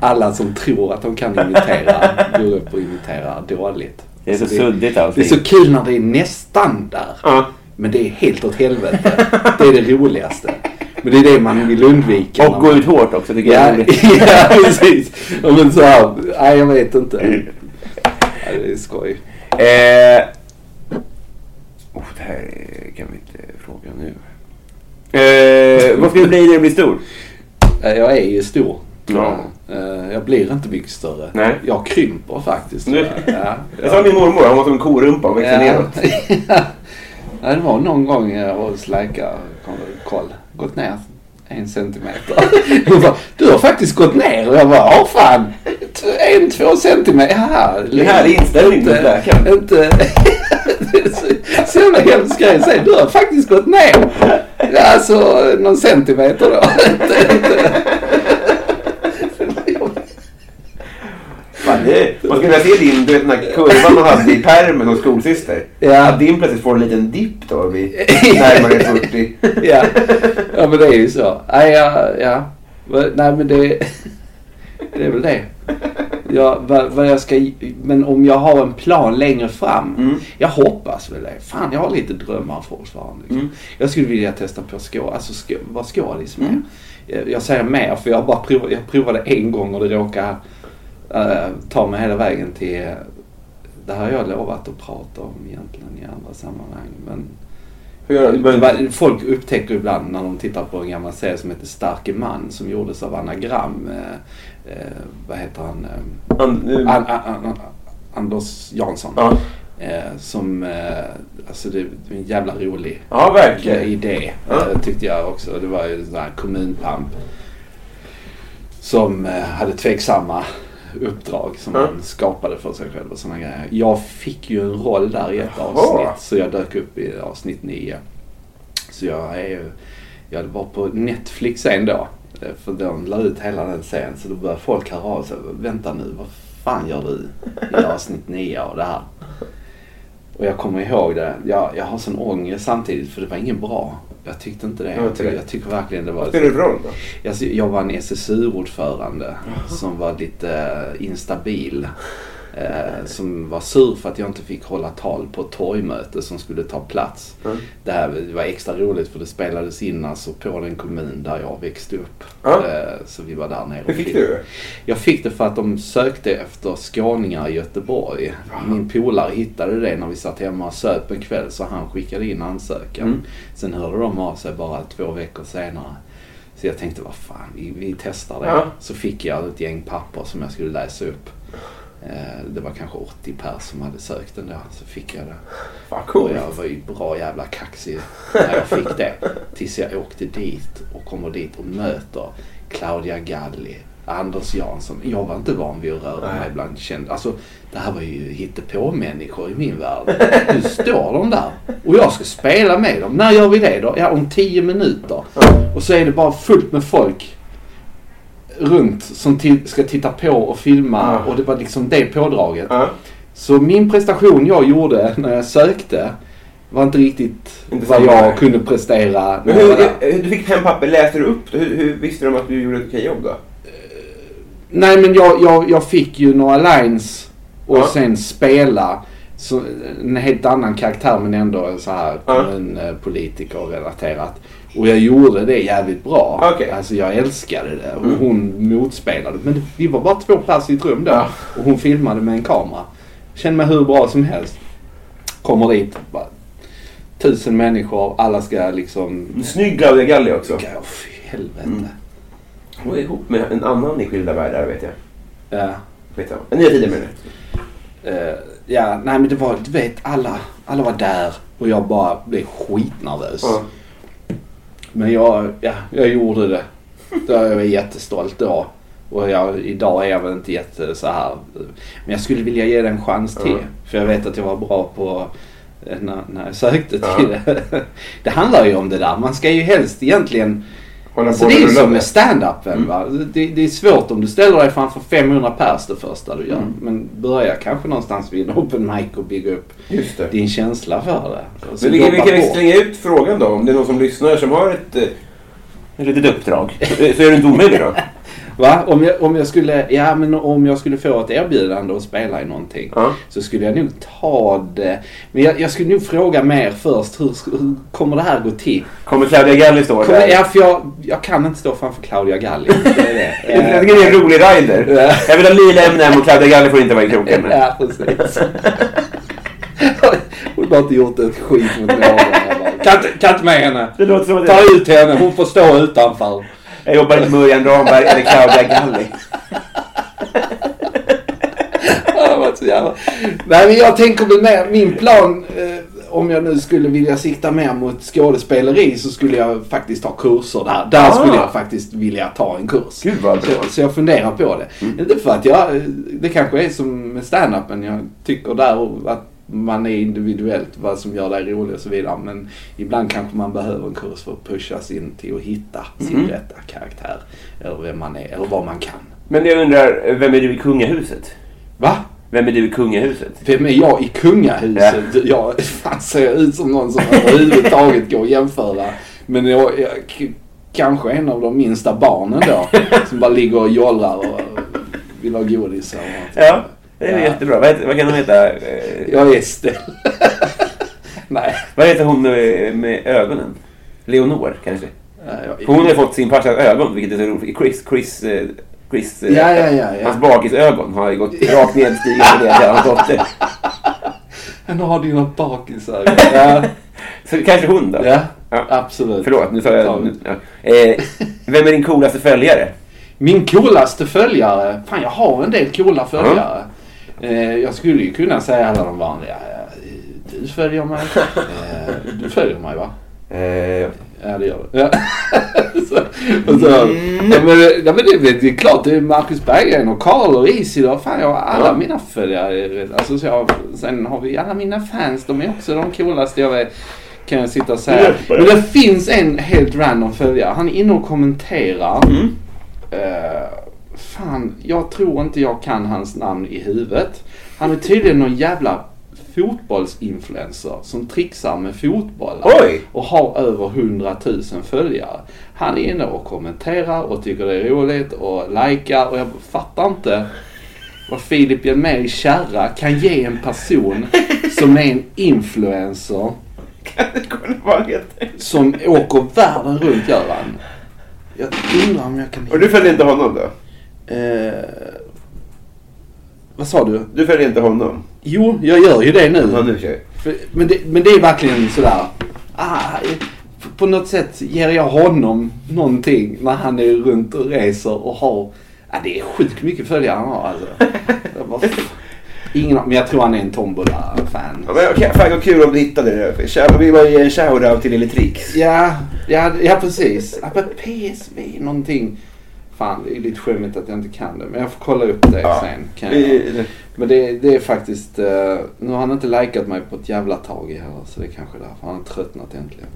(laughs) Alla som tror att de kan imitera går upp och imiterar dåligt. Det är så Alltså, suddigt Det är allting. så kul när det är nästan där. Ja. Men det är helt åt helvete. (laughs) Det är det roligaste. Men det är det man vill undvika. Och gå ut hårt också tycker jag. Ja, är roligt. (laughs) ja precis. Ja, men så här, nej jag vet inte. Ja, det är skoj. Eh, oh, det här kan vi inte fråga nu. Eh, vad ska du bli när du blir stor? Eh, Jag är ju stor. Ja. jag. Eh, Jag blir inte mycket större. Nej. Jag krymper faktiskt. Jag. Ja, Jag sa min mormor, hon var som en korumpa och växte ja. neråt. (laughs) ja, det var någon gång jag var hos läkare. kom- Koll. Gått ner en centimeter. (laughs) Hon bara, du har faktiskt gått ner. Och jag bara, ja fan. En, två centimeter. Jaha. Det här är inställningen Inte- läkaren. Inte... (laughs) så, jävla hemsk grej att säga. Du har faktiskt gått ner. Ja, alltså någon centimeter då. (laughs) Fan, det, man skulle vilja se din, du vet den här kurvan man hade i pärmen hos skolsyster. Ja. Att din plötsligt får en liten dipp då vid (laughs) närmare 40. ja. ja, men det är ju så. Nej, ja, ja. Nej, men det, det är väl det. Ja, vad, vad jag ska, men om jag har en plan längre fram. Mm. Jag hoppas väl det. Fan, jag har lite drömmar fortfarande. Liksom. Mm. Jag skulle vilja testa på skå, alltså skå, vara skådis med. Jag, jag säger mer för jag bara provat, jag provade en gång och det råkade eh, ta mig hela vägen till det här har jag lovat att prata om egentligen i andra sammanhang. Men Folk upptäcker ibland när de tittar på en gammal serie som heter Starke man som gjordes av Anagram. Eh, eh, vad heter han? Eh, An- An, an, an, an, Anders Jansson. Ja. Eh, som, alltså det är en jävla rolig ja, verkligen. idé. Eh, tyckte jag också. Det var ju en sån här kommunpamp. Som hade tveksamma uppdrag som han skapade för sig själv och såna grejer. Jag fick ju en roll där i ett Jaha. avsnitt. Så jag dök upp i avsnitt nio. Så jag är ju, jag var på Netflix en dag. eh, För de la ut hela den serien. Så då började folk höra av sig. Vänta nu, vad fan gör du i (laughs) avsnitt nio av det här? Och jag kommer ihåg det. Jag, jag har sån ångest samtidigt för det var ingen bra. Jag tyckte inte det. Ja, Jag, tycker, det. jag tycker verkligen det var... Vad spelar det för roll då? Jag, jag var en SSU-ordförande som var lite eh, instabil. Eh, som var sur för att jag inte fick hålla tal på ett torgmöte som skulle ta plats. Mm. Det här var extra roligt för det spelades in alltså på den kommun där jag växte upp. Ja. Eh, så vi var där nere. Hur fick du? Jag fick det för att de sökte efter skåningar i Göteborg. Min polare hittade det när vi satt hemma och söp en kväll så han skickade in ansökan. Mm. Sen hörde de av sig bara två veckor senare. Så jag tänkte, vad fan, vi, vi testar det. Så fick jag ett gäng papper som jag skulle läsa upp. Eh, Det var kanske 80 pers som hade sökt den där. Så fick jag det. Och coolt. jag var ju bra jävla kaxig när jag fick det. Tills jag åkte dit och kommer dit och möter Claudia Galli, Anders Jansson. Jag var inte van vid att röra mig bland kända. Alltså det här var ju hittepå-människor i min värld. Nu (laughs) står de där och jag ska spela med dem. När gör vi det då? Ja, om 10 minuter. Och så är det bara fullt med folk runt som ska titta på och filma Ja. och det var liksom det pådraget. Ja. Så min prestation jag gjorde när jag sökte var inte riktigt Inte vad jag kunde prestera. Men hur, hur, du fick fem papper, läste du upp? Hur, hur visste de att du gjorde ett okej jobb då? Nej men jag, jag, jag fick ju några lines och Ja. sen spela så, en helt annan karaktär men ändå så här Ja. kommunpolitiker relaterat. Och jag gjorde det jävligt bra. Okej. Alltså jag älskade det och Mm. hon motspelade. Men vi var bara två pers i ett rum då. Ja. Och hon filmade med en kamera. Kände mig hur bra som helst. Kommer dit, bara, tusen människor, alla ska liksom... Snygg Claudia Galli också. Ja, fy helvete. Mm. Hon är ihop med en annan i Skilda Världar vet jag. Ja. Vet jag. Nya tider med det. Eh, ja, nej men det var, du vet, alla, alla var där och jag bara blev skitnervös. Ja. Men jag, ja, jag gjorde det. Då jag var jättestolt då. Och jag, idag är jag väl inte jätte så här. Men jag skulle vilja ge det en chans till. Ja. För jag vet att jag var bra på eh, när, när jag sökte till det. (laughs) Det handlar ju om det där. Man ska ju helst egentligen Hålla Alltså på det är ju som med stand-upen Mm. va. Det, det är svårt om du ställer dig framför 500 pers det första du gör. Mm. Men börja kanske någonstans vid en open mic och bygga upp Just det. din känsla för det. Så Men vi, vi kan på. slänga ut frågan då. Om det är någon som lyssnar som har ett, eh, ett litet uppdrag. Så är du inte omöjlig då? (laughs) Va? Om jag, om jag skulle, ja men om jag skulle få ett erbjudande att spela i någonting. Ja. Så skulle jag nog ta det. Men jag, jag skulle nog fråga mer först. Hur, hur kommer det här gå till? Kommer Claudia Galli stå Kommer, där? ja, för jag, jag kan inte stå framför Claudia Galli. (laughs) Det är det. Jag tycker det är en rolig rider. Ja. Jag vill ha lila M&M och Claudia Galli får inte vara i kroken. Ja, precis. (laughs) Hon har inte gjort ett skit mot någon. (laughs) Kan inte- kan inte med henne. Ta ut henne. Hon får stå utanför. Jag jobbar inte med Örjan Ramberg eller Claudia Galli. Nej men jag tänker väl mer, min plan eh, om jag nu skulle vilja sikta mer mot skådespeleri så skulle jag faktiskt ta kurser där. Där Ah. skulle jag faktiskt vilja ta en kurs. Gud vad bra. Så, så jag funderar på det. Inte för att jag, det kanske är som med stand-upen. Jag tycker där att man är individuellt vad som gör dig rolig och så vidare. Men ibland kanske man behöver en kurs för att pushas in till att hitta sin Mm. rätta karaktär. Eller vem man är, eller vad man kan. Men jag undrar, vem är du i kungahuset? Va? Vem är du i kungahuset? Vem är jag i kungahuset? Jag (laughs) fan ser jag ut som någon som överhuvudtaget går att jämföra. Men jag, jag kanske en av de minsta barnen då. (laughs) Som bara ligger och jollrar och vill ha godis. Och Ja, det är Ja. jättebra. Vad, heter, vad kan hon heta? Jag är snäll. Nej. Vad heter hon med, med ögonen? Leonor kanske? jag- För hon har fått sin farsas ögon, vilket är så roligt. Chris, Chris, eh, Chris eh, Ja, ja, ja, ja. hans bakisögon har ju gått rakt nedstigande ner till hans dotter. (laughs) Han har dina bakisögon. (laughs) Ja, Så kanske hon då? ja, Ja. absolut. Förlåt, nu sa jag... Nu, ja. eh, vem är din coolaste följare? Min coolaste följare. Fan, jag har en del coola följare. Eh, jag skulle ju kunna säga alla de vanliga. Eh, Du följer mig. (laughs) Eh, du följer mig va? Eh, Ja, det gör du. Ja. (laughs) så, och så, ja, men, ja, men det, det är klart, det är Marcus Berggren och Karl och Isidor. Fan, jag har alla Ja. mina följare. Alltså, så jag, sen har vi alla mina fans. De är också de coolaste jag vet. Kan jag sitta och säga. Men det finns en helt random följare. Han är inne och kommenterar. Mm. Eh, fan, jag tror inte jag kan hans namn i huvudet. Han är tydligen någon jävla fotbollsinfluencer som trixar med fotbollar. Oj! Och har över 100 000 följare. Han är inne och kommenterar och tycker det är roligt och likar och jag fattar inte vad Filip Hjelmér Kärra kan ge en person som är en influencer som åker världen runt gör han. Jag undrar om jag kan Och du följer inte honom då? Eh, vad sa du? Du följer inte honom? Jo, jag gör ju det nu. Ja, nu kör. För, men, det, men det är verkligen sådär. Ah, på något sätt ger jag honom någonting när han är runt och reser och har... Ah, det är sjukt mycket följare han har alltså. Bara, ingen, men jag tror han är en Tombola-fan. Ja, men, okej, fan vad kul om du hittade det. Shout- Vi var ge en shoutout till Lille Trix. Ja, ja, ja precis. Ja, PSV någonting. Fan, det är lite skämmigt att jag inte kan det. Men jag får kolla upp det Ja. sen. Kan jag. Men det, det är faktiskt... eh, nu har han inte likat mig på ett jävla tag heller. Så det är kanske därför han har tröttnat äntligen.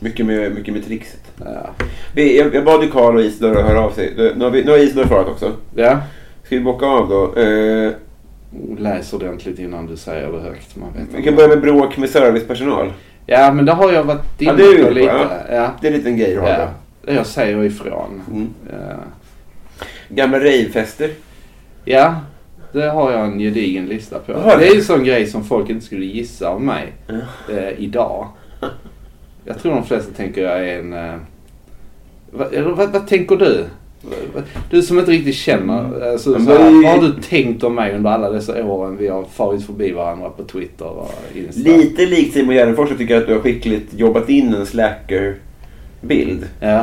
mycket, med, mycket med trixet. Ja. Vi, jag, jag bad ju Karl och Isidor att höra av sig. Nu har, vi, nu har Isidor svarat också. ja. Ska vi bocka av då? Eh, Läs ordentligt innan du säger det högt. Man vet vi kan börja med bråk med servicepersonal. Ja, men det har jag varit inne är på lite. ja. Ja. Det är en liten grej du har ja. Där. Jag säger ifrån. Mm. Ja. Gamla ravefester. ja, det har jag en gedigen lista på. Det är en sån grej som folk inte skulle gissa av mig eh, idag. (laughs) Jag tror de flesta tänker jag är en... Eh, vad, vad, vad tänker du? Du som inte riktigt känner. Alltså, så här, vad har du tänkt om mig under alla dessa åren vi har farit förbi varandra på Twitter och Insta? Lite likt Simon Gärdenfors. Jag tycker att du har skickligt jobbat in en slacker-bild. Ja.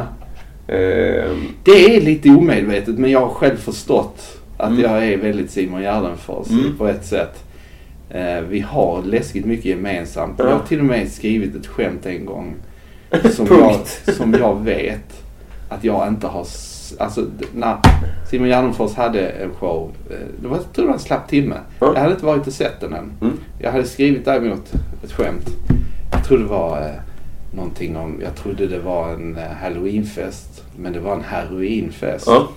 Eh, Det är lite omedvetet men jag har själv förstått att Mm. jag är väldigt Simon Gärdenfors Mm. på ett sätt. Eh, vi har läskigt mycket gemensamt. Ja. Jag har till och med skrivit ett skämt en gång. (laughs) Som, jag, som jag vet att jag inte har... Alltså när Simon Gärdenfors hade en show. eh, Det var, jag tror det var en slapp timme. Ja. Jag hade inte varit och sett den än. Mm. Jag hade skrivit däremot ett skämt. Jag tror det var eh, någonting om... Jag trodde det var en eh, halloweenfest. Men det var en heroinfest. ja.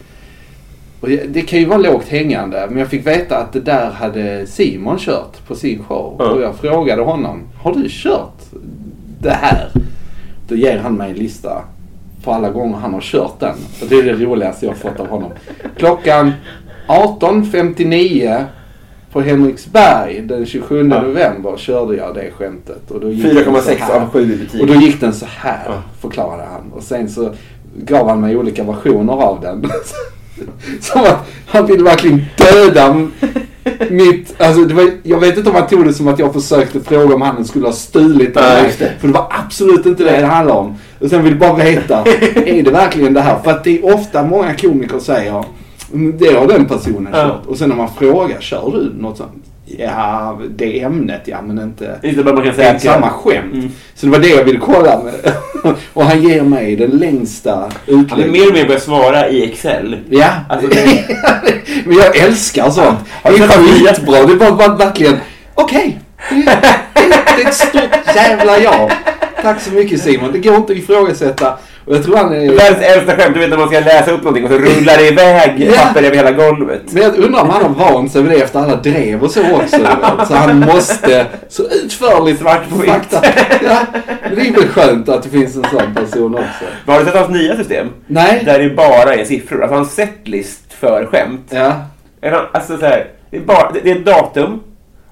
Och det- kan ju vara lågt hängande. Men jag fick veta att det där hade Simon kört på sin show. Ja. Och jag frågade honom. Har du kört det här? Då ger han mig en lista på alla gånger han har kört den. Och det är det roligaste jag fått av honom. Klockan 18.59 på Henriksberg den 27 Ja. november körde jag det skämtet. Och då gick den så 4,6 här. av 7 i betyg. Och då gick den så här, Ja. förklarade han. Och sen så gav han mig olika versioner av den. (laughs) som att han ville verkligen döda mitt... Alltså det var, jag vet inte om han tog det som att jag försökte fråga om han skulle ha stulit det. För det var absolut inte det det handlade om. Och sen vill bara veta, (laughs) är det verkligen det här? För att det är ofta många komiker säger, "Mm, det har den personen Ja. kört. Och sen när man frågar, kör du något sånt? Ja, det ämnet ja, men inte... Inte bara man kan säga inte samma skämt. Mm. Så det var det jag ville kolla med. (laughs) och han ger mig den längsta Han är utläggningen. mer och mer börjat svara i Excel. Ja, Alltså, (laughs) det- men jag älskar sånt. Det är skitbra. Det var bara verkligen... Okej, det, det, det är ett stort jävla ja. Tack så mycket Simon. Det går inte att ifrågasätta. Jag tror han är... Världens äldsta skämt, du vet när man ska läsa upp någonting och så rullar det iväg papper över hela golvet. Men jag undrar om han har vant sig vid det efter alla drev och så också. Så han måste så utförligt Svart på vitt. fakta. Ja, det är väl skönt att det finns en sån person också. Har du sett hans nya system? Nej. Där det bara är siffror. Alltså hans setlist för skämt. Ja. Alltså så här, det, är bara, det, är ett datum.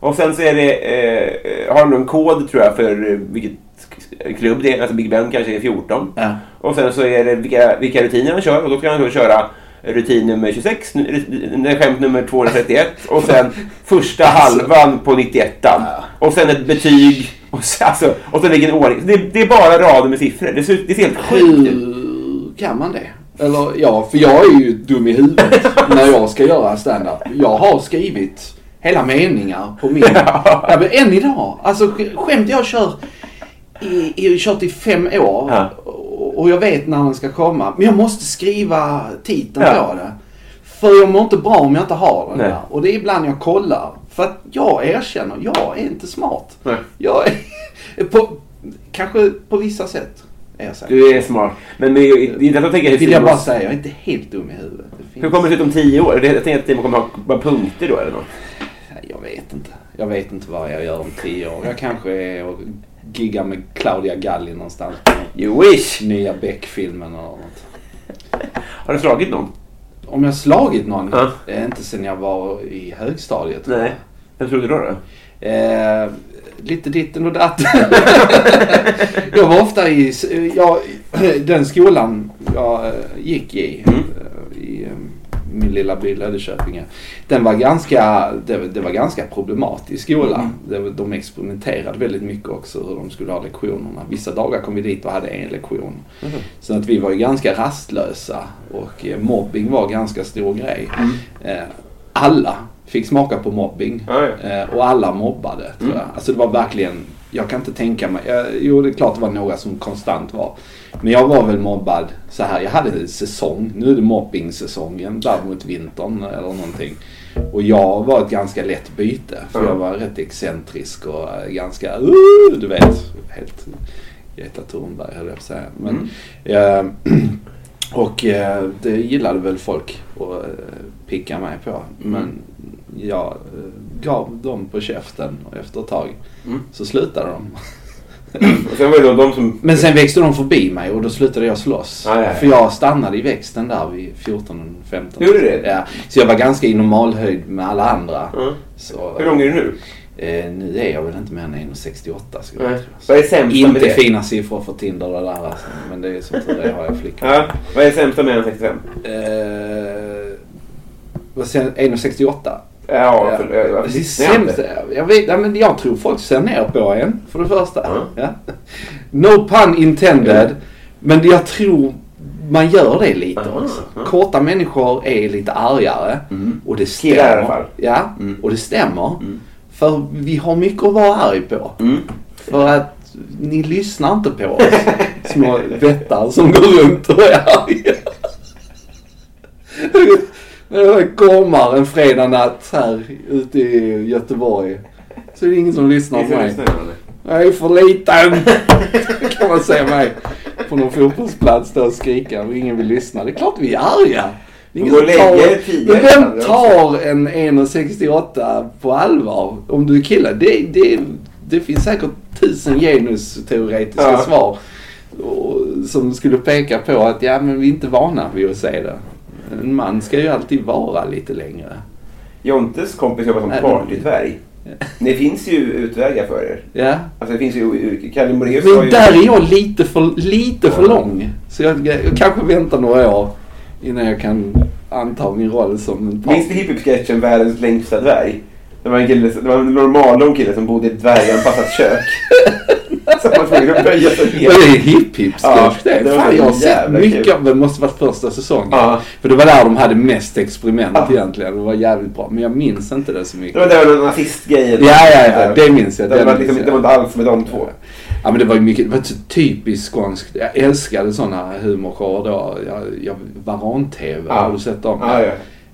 Och sen så är det, eh, har han en kod tror jag för eh, vilket klubb det är. Alltså Big Ben kanske är 14. Ja. Och sen så är det vilka, vilka rutiner han kör. Och då ska han då köra rutin nummer 26, nu- nu- skämt nummer 231 (laughs) och sen första halvan på 91 Och sen ett betyg (laughs) och sen, alltså, och sen vilken ordning. Det, det är bara rader med siffror. Det ser, det ser helt sjukt ut. Kan man det? Eller ja, för jag är ju dum i huvudet (laughs) när jag ska göra stand-up. Jag har skrivit hela meningar på min... ja, men än idag. Alltså sk- skämt jag kör i, jag har kört i fem år. Ja. Och jag vet när den ska komma. Men jag måste skriva titeln Ja. på det. För jag mår inte bra om jag inte har den Nej. där. Och det är ibland jag kollar. För att jag erkänner, jag är inte smart. Nej. Jag är, (laughs) på, kanske på vissa sätt är jag. Du är smart. Men det är det är inte att jag tänker hur Vill jag bara säga, jag är inte helt dum i huvudet. Det finns... Hur kommer det se ut om tio år? Det- Jag tänker att Simon kommer ha bara punkter då eller något. Jag vet inte. Jag vet inte vad jag gör om tio år. Jag kanske är och giggar med Claudia Galli någonstans. You wish! Nya Beck-filmen eller något. Har du slagit någon? Om jag slagit någon? Ja. Det är inte sen jag var i högstadiet. Nej. Vem tror du då? då? Eh, lite ditten och datten. (laughs) jag var ofta i, jag, (clears throat) den skolan jag eh, gick i, Mm. Min lilla by Löddeköpinge. Den var ganska, det, det var ganska problematisk skola. Det, de experimenterade väldigt mycket också hur de skulle ha lektionerna. Vissa dagar kom vi dit och hade en lektion. Så att vi var ju ganska rastlösa och eh, mobbing var ganska stor grej. Eh, alla fick smaka på mobbing. Ja. Eh, och alla mobbade tror jag. Alltså det var verkligen, jag kan inte tänka mig, jag, jo det är klart det var några som konstant var. Men jag var väl mobbad så här, jag hade en säsong, nu är det mobbing-säsongen där mot vintern eller någonting. Och jag var ett ganska lätt byte för Ja. jag var rätt excentrisk och eh, ganska, uh, du vet, helt Greta Thunberg höll jag på att säga. Men, eh, (clears throat) och eh, det gillade väl folk att eh, picka mig på. Men jag eh, gav dem på käften och efter ett tag Mm. så slutade de. Sen var det de som... Men sen växte de förbi mig och då slutade jag slåss. Ja, ja, ja. För jag stannade i växten där vid 14-15. Gjorde det? Ja. Så jag var ganska i normalhöjd med alla andra. Ja. Så, Hur lång är du nu? eh, nu är jag väl inte mer än 1,68 skulle jag tro. Vad är sämsta med Inte det? fina siffror för Tinder och det där alltså. Men det är som tur är har jag flickvän. Ja. Vad är sämsta med en 65? Eh, vad säger 1,68? Ja, för, Ja. jag, jag, Det är sämst. Jag, vet, ja, men jag tror folk ser ner på en, för det första. Ja. Ja. No pun intended. Men jag tror man gör det lite Aha, också. Korta människor är lite argare. Och det stämmer. Killar i alla fall. Ja, Mm. och det stämmer. För vi har mycket att vara arg på. Mm. För att ni lyssnar inte på oss. Små (laughs) vättar som går runt och är arga. (laughs) Jag gormar en fredag natt här ute i Göteborg. Så är det ingen som lyssnar på mig. Jag är för liten. (laughs) kan man säga mig. På någon fotbollsplats där och skrika och ingen vill lyssna. Det är klart vi är arga. Det är ingen som tar, men vem ibland tar en 1,68 på allvar? Om du är kille. Det, det, det finns säkert tusen genusteoretiska Ja. svar. Som skulle peka på att ja men vi är inte vana vid att se det. En man ska ju alltid vara lite längre. Jontes kompis jobbar som Nej, partytverg. Det finns ju utvägar för er. Ja. Alltså det finns ju... Kalle Moraeus Men ju... där är jag lite för, lite för lång. Så jag, jag kanske väntar några år innan jag kan anta min roll som en Minns du hiphop-sketchen Världens längsta dvärg? Det var en, kille, det var en normallång kille som bodde i ett dvärganpassat kök. (laughs) som var tvungen att böja sig ner. är det hipp hipp Ja, det? Fan, jag har så sett mycket kul. av det. måste varit första säsongen. Ja. För det var där de hade mest experiment Ja. egentligen. Det var jävligt bra. Men jag minns inte det så mycket. Det var där med nazistgrejen. Ja, ja, ja. Det minns jag. Det Det var, liksom, det var inte alls med de två. Ja men det var ju mycket, det var så typiskt skånskt. Jag älskade sådana humorshower då. Jag, jag, Varan-TV, Ja. har du sett dem? Ja, ja.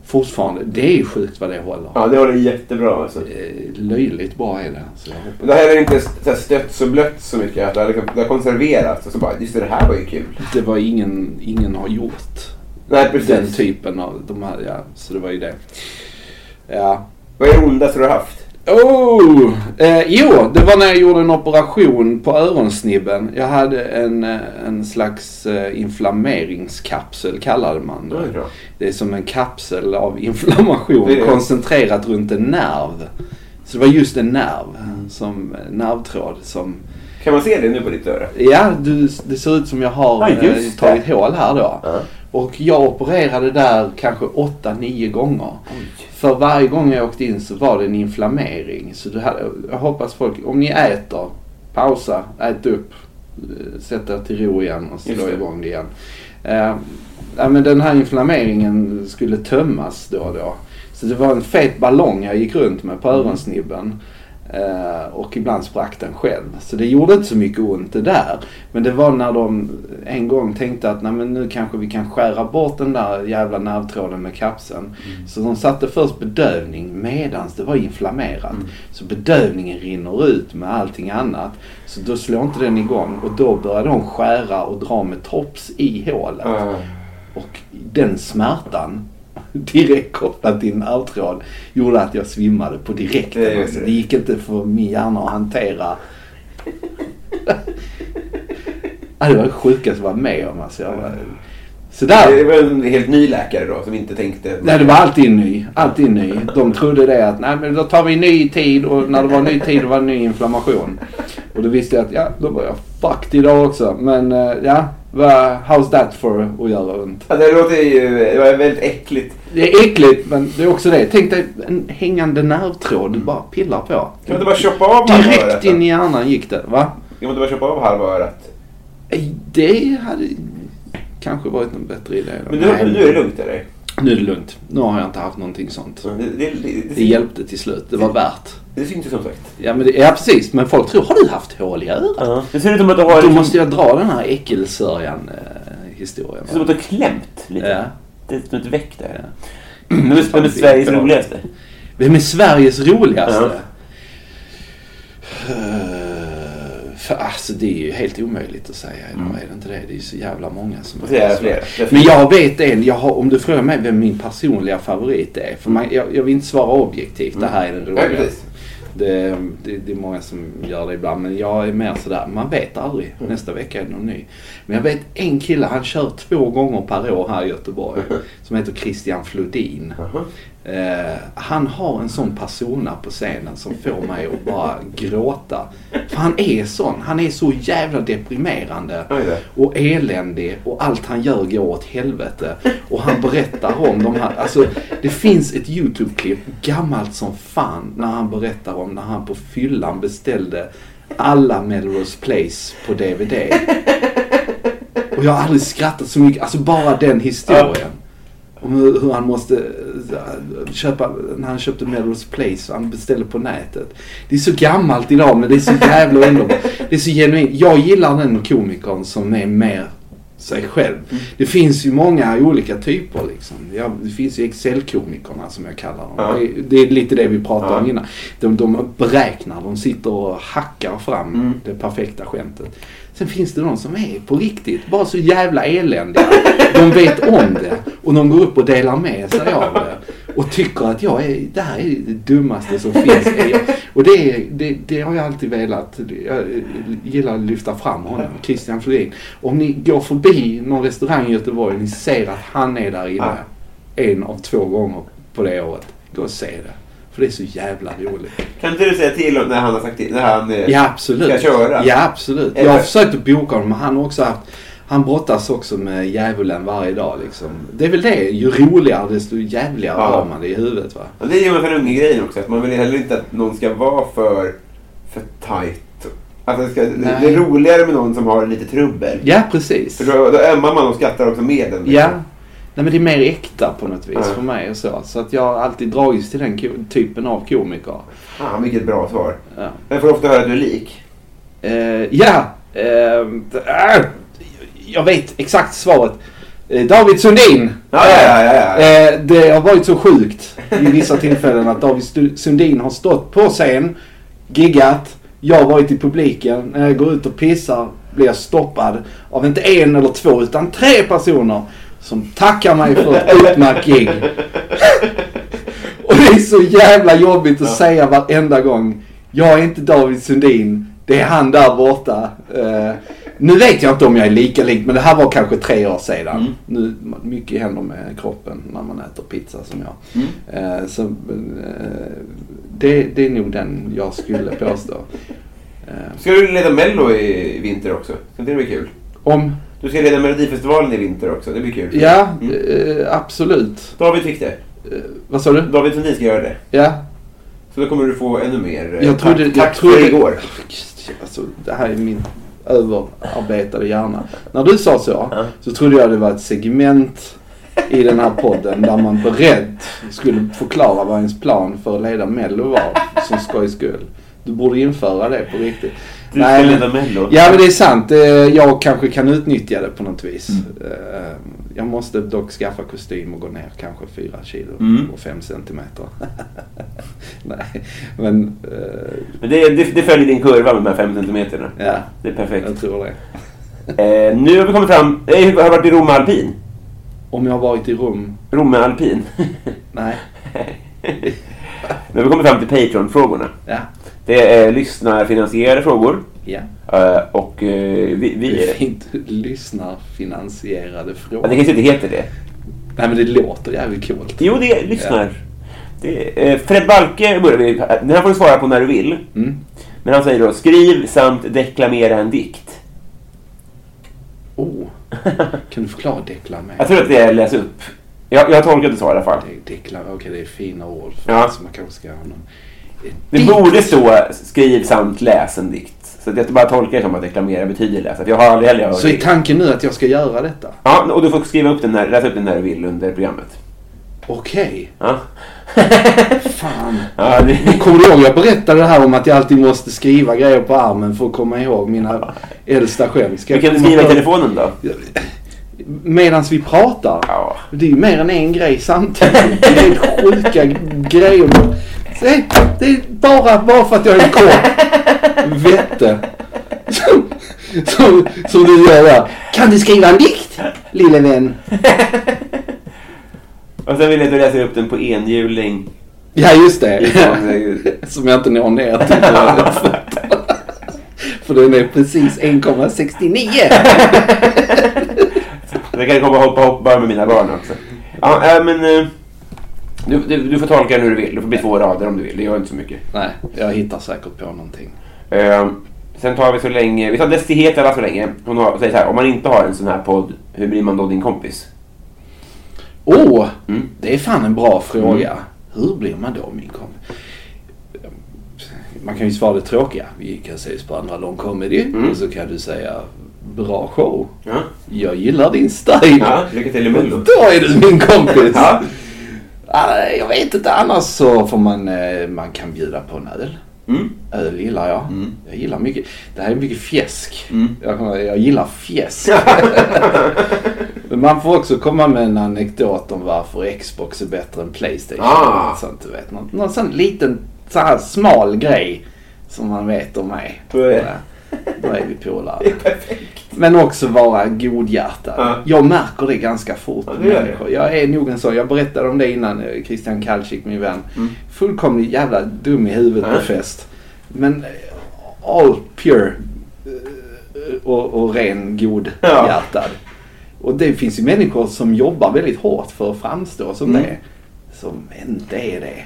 Fortfarande. Det är ju sjukt vad det håller. Ja, det håller jättebra alltså. Eh, Löjligt bra är det. Så jag det här är inte så stött och blött så mycket. Det, har liksom, det har konserverats och så bara, just det, det här var ju kul. Det var ingen, ingen har gjort Nej, precis. den typen av de här, ja. Så det var ju det. Ja. Vad är det ondaste du har haft? Oh! Eh, jo, det var när jag gjorde en operation på öronsnibben. Jag hade en, eh, en slags eh, inflammeringskapsel kallade man det. Oj. Det är som en kapsel av inflammation Det koncentrerat runt en nerv. Så det var just en nerv, som eh, nervtråd som... Kan man se det nu på ditt öra? Ja, du, det ser ut som jag har just eh, tagit hål här då. Ja. Och jag opererade där kanske 8-9 gånger. För varje gång jag åkte in så var det en inflammering. Så hade, jag hoppas folk, om ni äter, pausa, ät upp, eh, sätt er till ro igen och slå det. igång det igen. Eh, ja, men den här inflammeringen skulle tömmas då och då. Så det var en fet ballong jag gick runt med på öronsnibben. Eh, och ibland sprack den själv. Så det gjorde inte så mycket ont det där. Men det var när de en gång tänkte att Nej, men nu kanske vi kan skära bort den där jävla nervtråden med kapseln. Så de satte först bedövning medans det var inflammerat. Så bedövningen rinner ut med allting annat. Så då slår inte den igång och då börjar de skära och dra med tops i hålet. Ja. Och den smärtan (laughs) direkt kopplat till nervtråd gjorde att jag svimmade på direkten. Det alltså, det. gick inte för min hjärna att hantera. (laughs) ja, det var det sjukaste jag var med om. Alltså, jag var... Så där. Det var en helt ny läkare då som inte tänkte... Nej, det var alltid ny. Alltid ny. De trodde det att nej, men då tar vi en ny tid och när det var ny tid då var det ny inflammation. Och då visste jag att ja, då var jag fucked idag också. Men eh, ja, vad- how's that for att göra ont? Ja, det låter ju det var väldigt äckligt. Det är äckligt men det är också det. Tänk dig en hängande nervtråd du bara pillar på. Kan man inte bara choppa av halva? Direkt in i hjärnan gick det. Va? Kan man inte bara choppa av halva örat? Det hade kanske varit en bättre idé. då. Men nu, Nej, nu är det lugnt eller? Nu är det lugnt. Nu har jag inte haft någonting sånt. Det, det, det, det, Det hjälpte till slut. Det var värt. Det syns ju som sagt. Ja, men det, ja precis. Men folk tror, har du haft hål i örat? Det ser ut som att du har, Då liksom, måste jag dra den här äckelsörjan eh, historien. det ser ut som att du har klämt lite. Ja. Det är som ett väck där. Ja. Vem är, vem är Sveriges Ja. roligaste? Vem är Sveriges roligaste? Ja. Eh, för, alltså det är ju helt omöjligt att säga idag, är det inte det? Det är ju så jävla många som Får säga flera. Men jag vet en, jag har, om du frågar mig vem min personliga favorit är. För man, jag, jag vill inte svara objektivt, det här är den Ja, roligaste. precis. Det, det, det är många som gör det ibland men jag är mer sådär, man vet aldrig. Nästa vecka är det någon ny. Men jag vet en kille, han kör två gånger per år här i Göteborg. Som heter Christian Flodin. Eh, han har en sån persona på scenen som får mig att bara gråta. För han är sån. Han är så jävla deprimerande och eländig och allt han gör går åt helvete. Och han berättar om de här, alltså det finns ett YouTube-klipp, gammalt som fan, när han berättar om när han på fyllan beställde alla Melrose Place på DVD. Och jag har aldrig skrattat så mycket, alltså bara den historien. Om hur, hur han måste eh, köpa, när han köpte Melrose Place, han beställde på nätet. Det är så gammalt idag men det är så jävla underbart. Det är så genuint. Jag gillar den komikern som är mer sig själv. Det finns ju många olika typer liksom. Ja, det finns ju Excel-komikerna som jag kallar dem. Ja. Det, är, det är lite det vi pratade om Ja. innan. De, de beräknar, de sitter och hackar fram Mm. det perfekta skämtet. Sen finns det de som är på riktigt bara så jävla eländiga. De vet om det och de går upp och delar med sig av det. Och tycker att jag är, det här är det dummaste som finns. Och det, det, det har jag alltid velat. Jag gillar att lyfta fram honom, Christian Flodin. Om ni går förbi någon restaurang i Göteborg och ni ser att han är där inne en av två gånger på det året. Gå och se det. För det är så jävla roligt. Kan inte du säga till om när han har sagt till, när han eh, Ja, absolut. ska köra? Ja, absolut. Jag Eller- har försökt att boka honom, men han har också haft han brottas också med djävulen varje dag liksom. Det är väl det. Ju roligare desto jävligare Ja. har man det i huvudet va. Och det är ju ungefär unge-grejen också. Att man vill heller inte att någon ska vara för, för tight. Alltså det, ska, det är roligare med någon som har lite trubbel. Ja, precis. För då, då ömmar man och skrattar också med den. liksom. Ja. Nej men det är mer äkta på något vis Ja. för mig och så. Så att jag har alltid dragits till den typen av komiker. Fan vilket bra svar. Ja. Jag får ofta höra att du är lik. Eh, ja, eh, äh, jag vet exakt svaret. Eh, David Sundin. Ja, ja, ja. Eh, Det har varit så sjukt i vissa tillfällen att David Sundin har stått på scen, giggat. Jag har varit i publiken. När jag går ut och pissar blir jag stoppad av inte en eller två utan tre personer som tackar mig för ett utmärkt gig. Och det är så jävla jobbigt att säga varenda gång. Jag är inte David Sundin. Det är han där borta. Eh, nu vet jag inte om jag är lika lik, men det här var kanske tre år sedan. Mm. Nu, mycket händer med kroppen när man äter pizza som jag. Mm. Eh, så, eh, det, det är nog den jag skulle påstå. Ska du leda Mello i vinter också? Så det blir kul. om, Du ska leda Melodifestivalen i vinter också. Det blir kul. ja, Mm. eh, absolut. David fick det. Eh, vad sa du? David Sundin ska göra det. Ja, Så då kommer du få ännu mer. eh, Jag trodde- tack, jag tack trodde- för igår. Alltså, det här är min överarbetade hjärna. När du sa så, Ja. så trodde jag det var ett segment i den här podden där man beredd skulle förklara vad ens plan för att leda Mello var, som skojs skull. Du borde införa det på riktigt. Du ska Nej, leda men- Mello. Ja men det är sant. Eh, Jag kanske kan utnyttja det på något vis. Mm. Eh, Jag måste dock skaffa kostym och gå ner kanske 4 kilo Mm. och 5 centimeter. (laughs) Nej, men eh, Men det, det, det följer din kurva med de här fem centimeterna. ja, Det är perfekt. jag tror det. (laughs) Eh, nu har vi kommit fram. Eh, har varit i Romme Alpin? Om jag har varit i rum? Romme Alpin. Nej. (laughs) nu har vi kommit fram till Patreon-frågorna. Ja. Det är lyssnarfinansierade frågor. Ja. Eh, och eh, vi... Det är vi fint. Lyssnarfinansierade ja, frågor. det kanske inte heter det. Nej men det låter jävligt coolt. Jo, det är lyssnar. Det är, eh, Fred Balke börjar vi. Den här får du svara på när du vill. Mm. Men han säger då skriv samt deklamera en dikt. Oh. (laughs) Kan du förklara deklamera? Jag tror att det är läs upp. Jag, jag har tolkat det så i alla fall. Deklamera, okej det är fina ord. För Ja. Man kanske ska ha någon... Det Dikt. borde stå skriv samt läs en dikt. Så att jag bara tolkar det som att deklamera betyder läsa. För jag har aldrig heller hört Så är tanken nu att jag ska göra detta? Ja, och du får skriva upp den när, läsa upp den när du vill under programmet. Okej. Ja. (laughs) Fan. Ja, det, Kommer du ihåg jag berättade det här om att jag alltid måste skriva grejer på armen för att komma ihåg mina äldsta skämt? Ska du kan komma skriva i telefonen då? Medan vi pratar? Ja. Det är ju mer än en grej samtidigt. Det är helt sjuka grejer. Se, det är bara, bara för att jag är kort vette. Som, som, som du gör där. Kan du skriva en dikt, lille vän? Och sen vill jag att du läser upp den på enhjuling. Ja, just det. (laughs) Som jag inte når ner till. (laughs) För den är precis 1,69. (laughs) Jag kan komma och hoppa hopp bara med mina barn också. Ja, äh, men... eh, Du, du, du får tolka den hur du vill. Det får bli två rader om du vill. Det gör inte så mycket. Nej, jag hittar säkert på någonting. Eh, sen tar vi så länge... Vi tar Desti Hetala så länge. Hon har, säger så här. Om man inte har en sån här podd, hur blir man då din kompis? Åh, oh, Mm. det är fan en bra fråga. Hur blir man då min kompis? Man kan ju svara det tråkiga. Vi kan ses på andra lång comedy. Mm. Och så kan du säga bra show. Ja. Jag gillar din stil. ja lycka till i Mello. Då är du min kompis. Ja. Ah, Jag vet inte, annars så får man, eh, man kan bjuda på en öl. Mm. Öl gillar jag. Mm. Jag gillar mycket. Det här är mycket fjäsk. Mm. Jag, jag gillar fjäsk. (laughs) Man får också komma med en anekdot om varför Xbox är bättre än Playstation. Ah. Något sånt, du vet. Någon, någon sån liten så här smal grej som man vet om mig. Då är- Då är vi polare. (laughs) Men också vara godhjärtad. Ja. Jag märker det ganska fort Ja, det gör det. Jag är nog en sån. Jag berättade om det innan. eh, Christian Kalcik, min vän. Mm. Fullkomligt jävla dum i huvudet Ja. på fest. Men eh, all pure eh, och, och ren god Ja. hjärtad. Och det finns ju människor som jobbar väldigt hårt för att framstå som Mm. det. Som inte är det.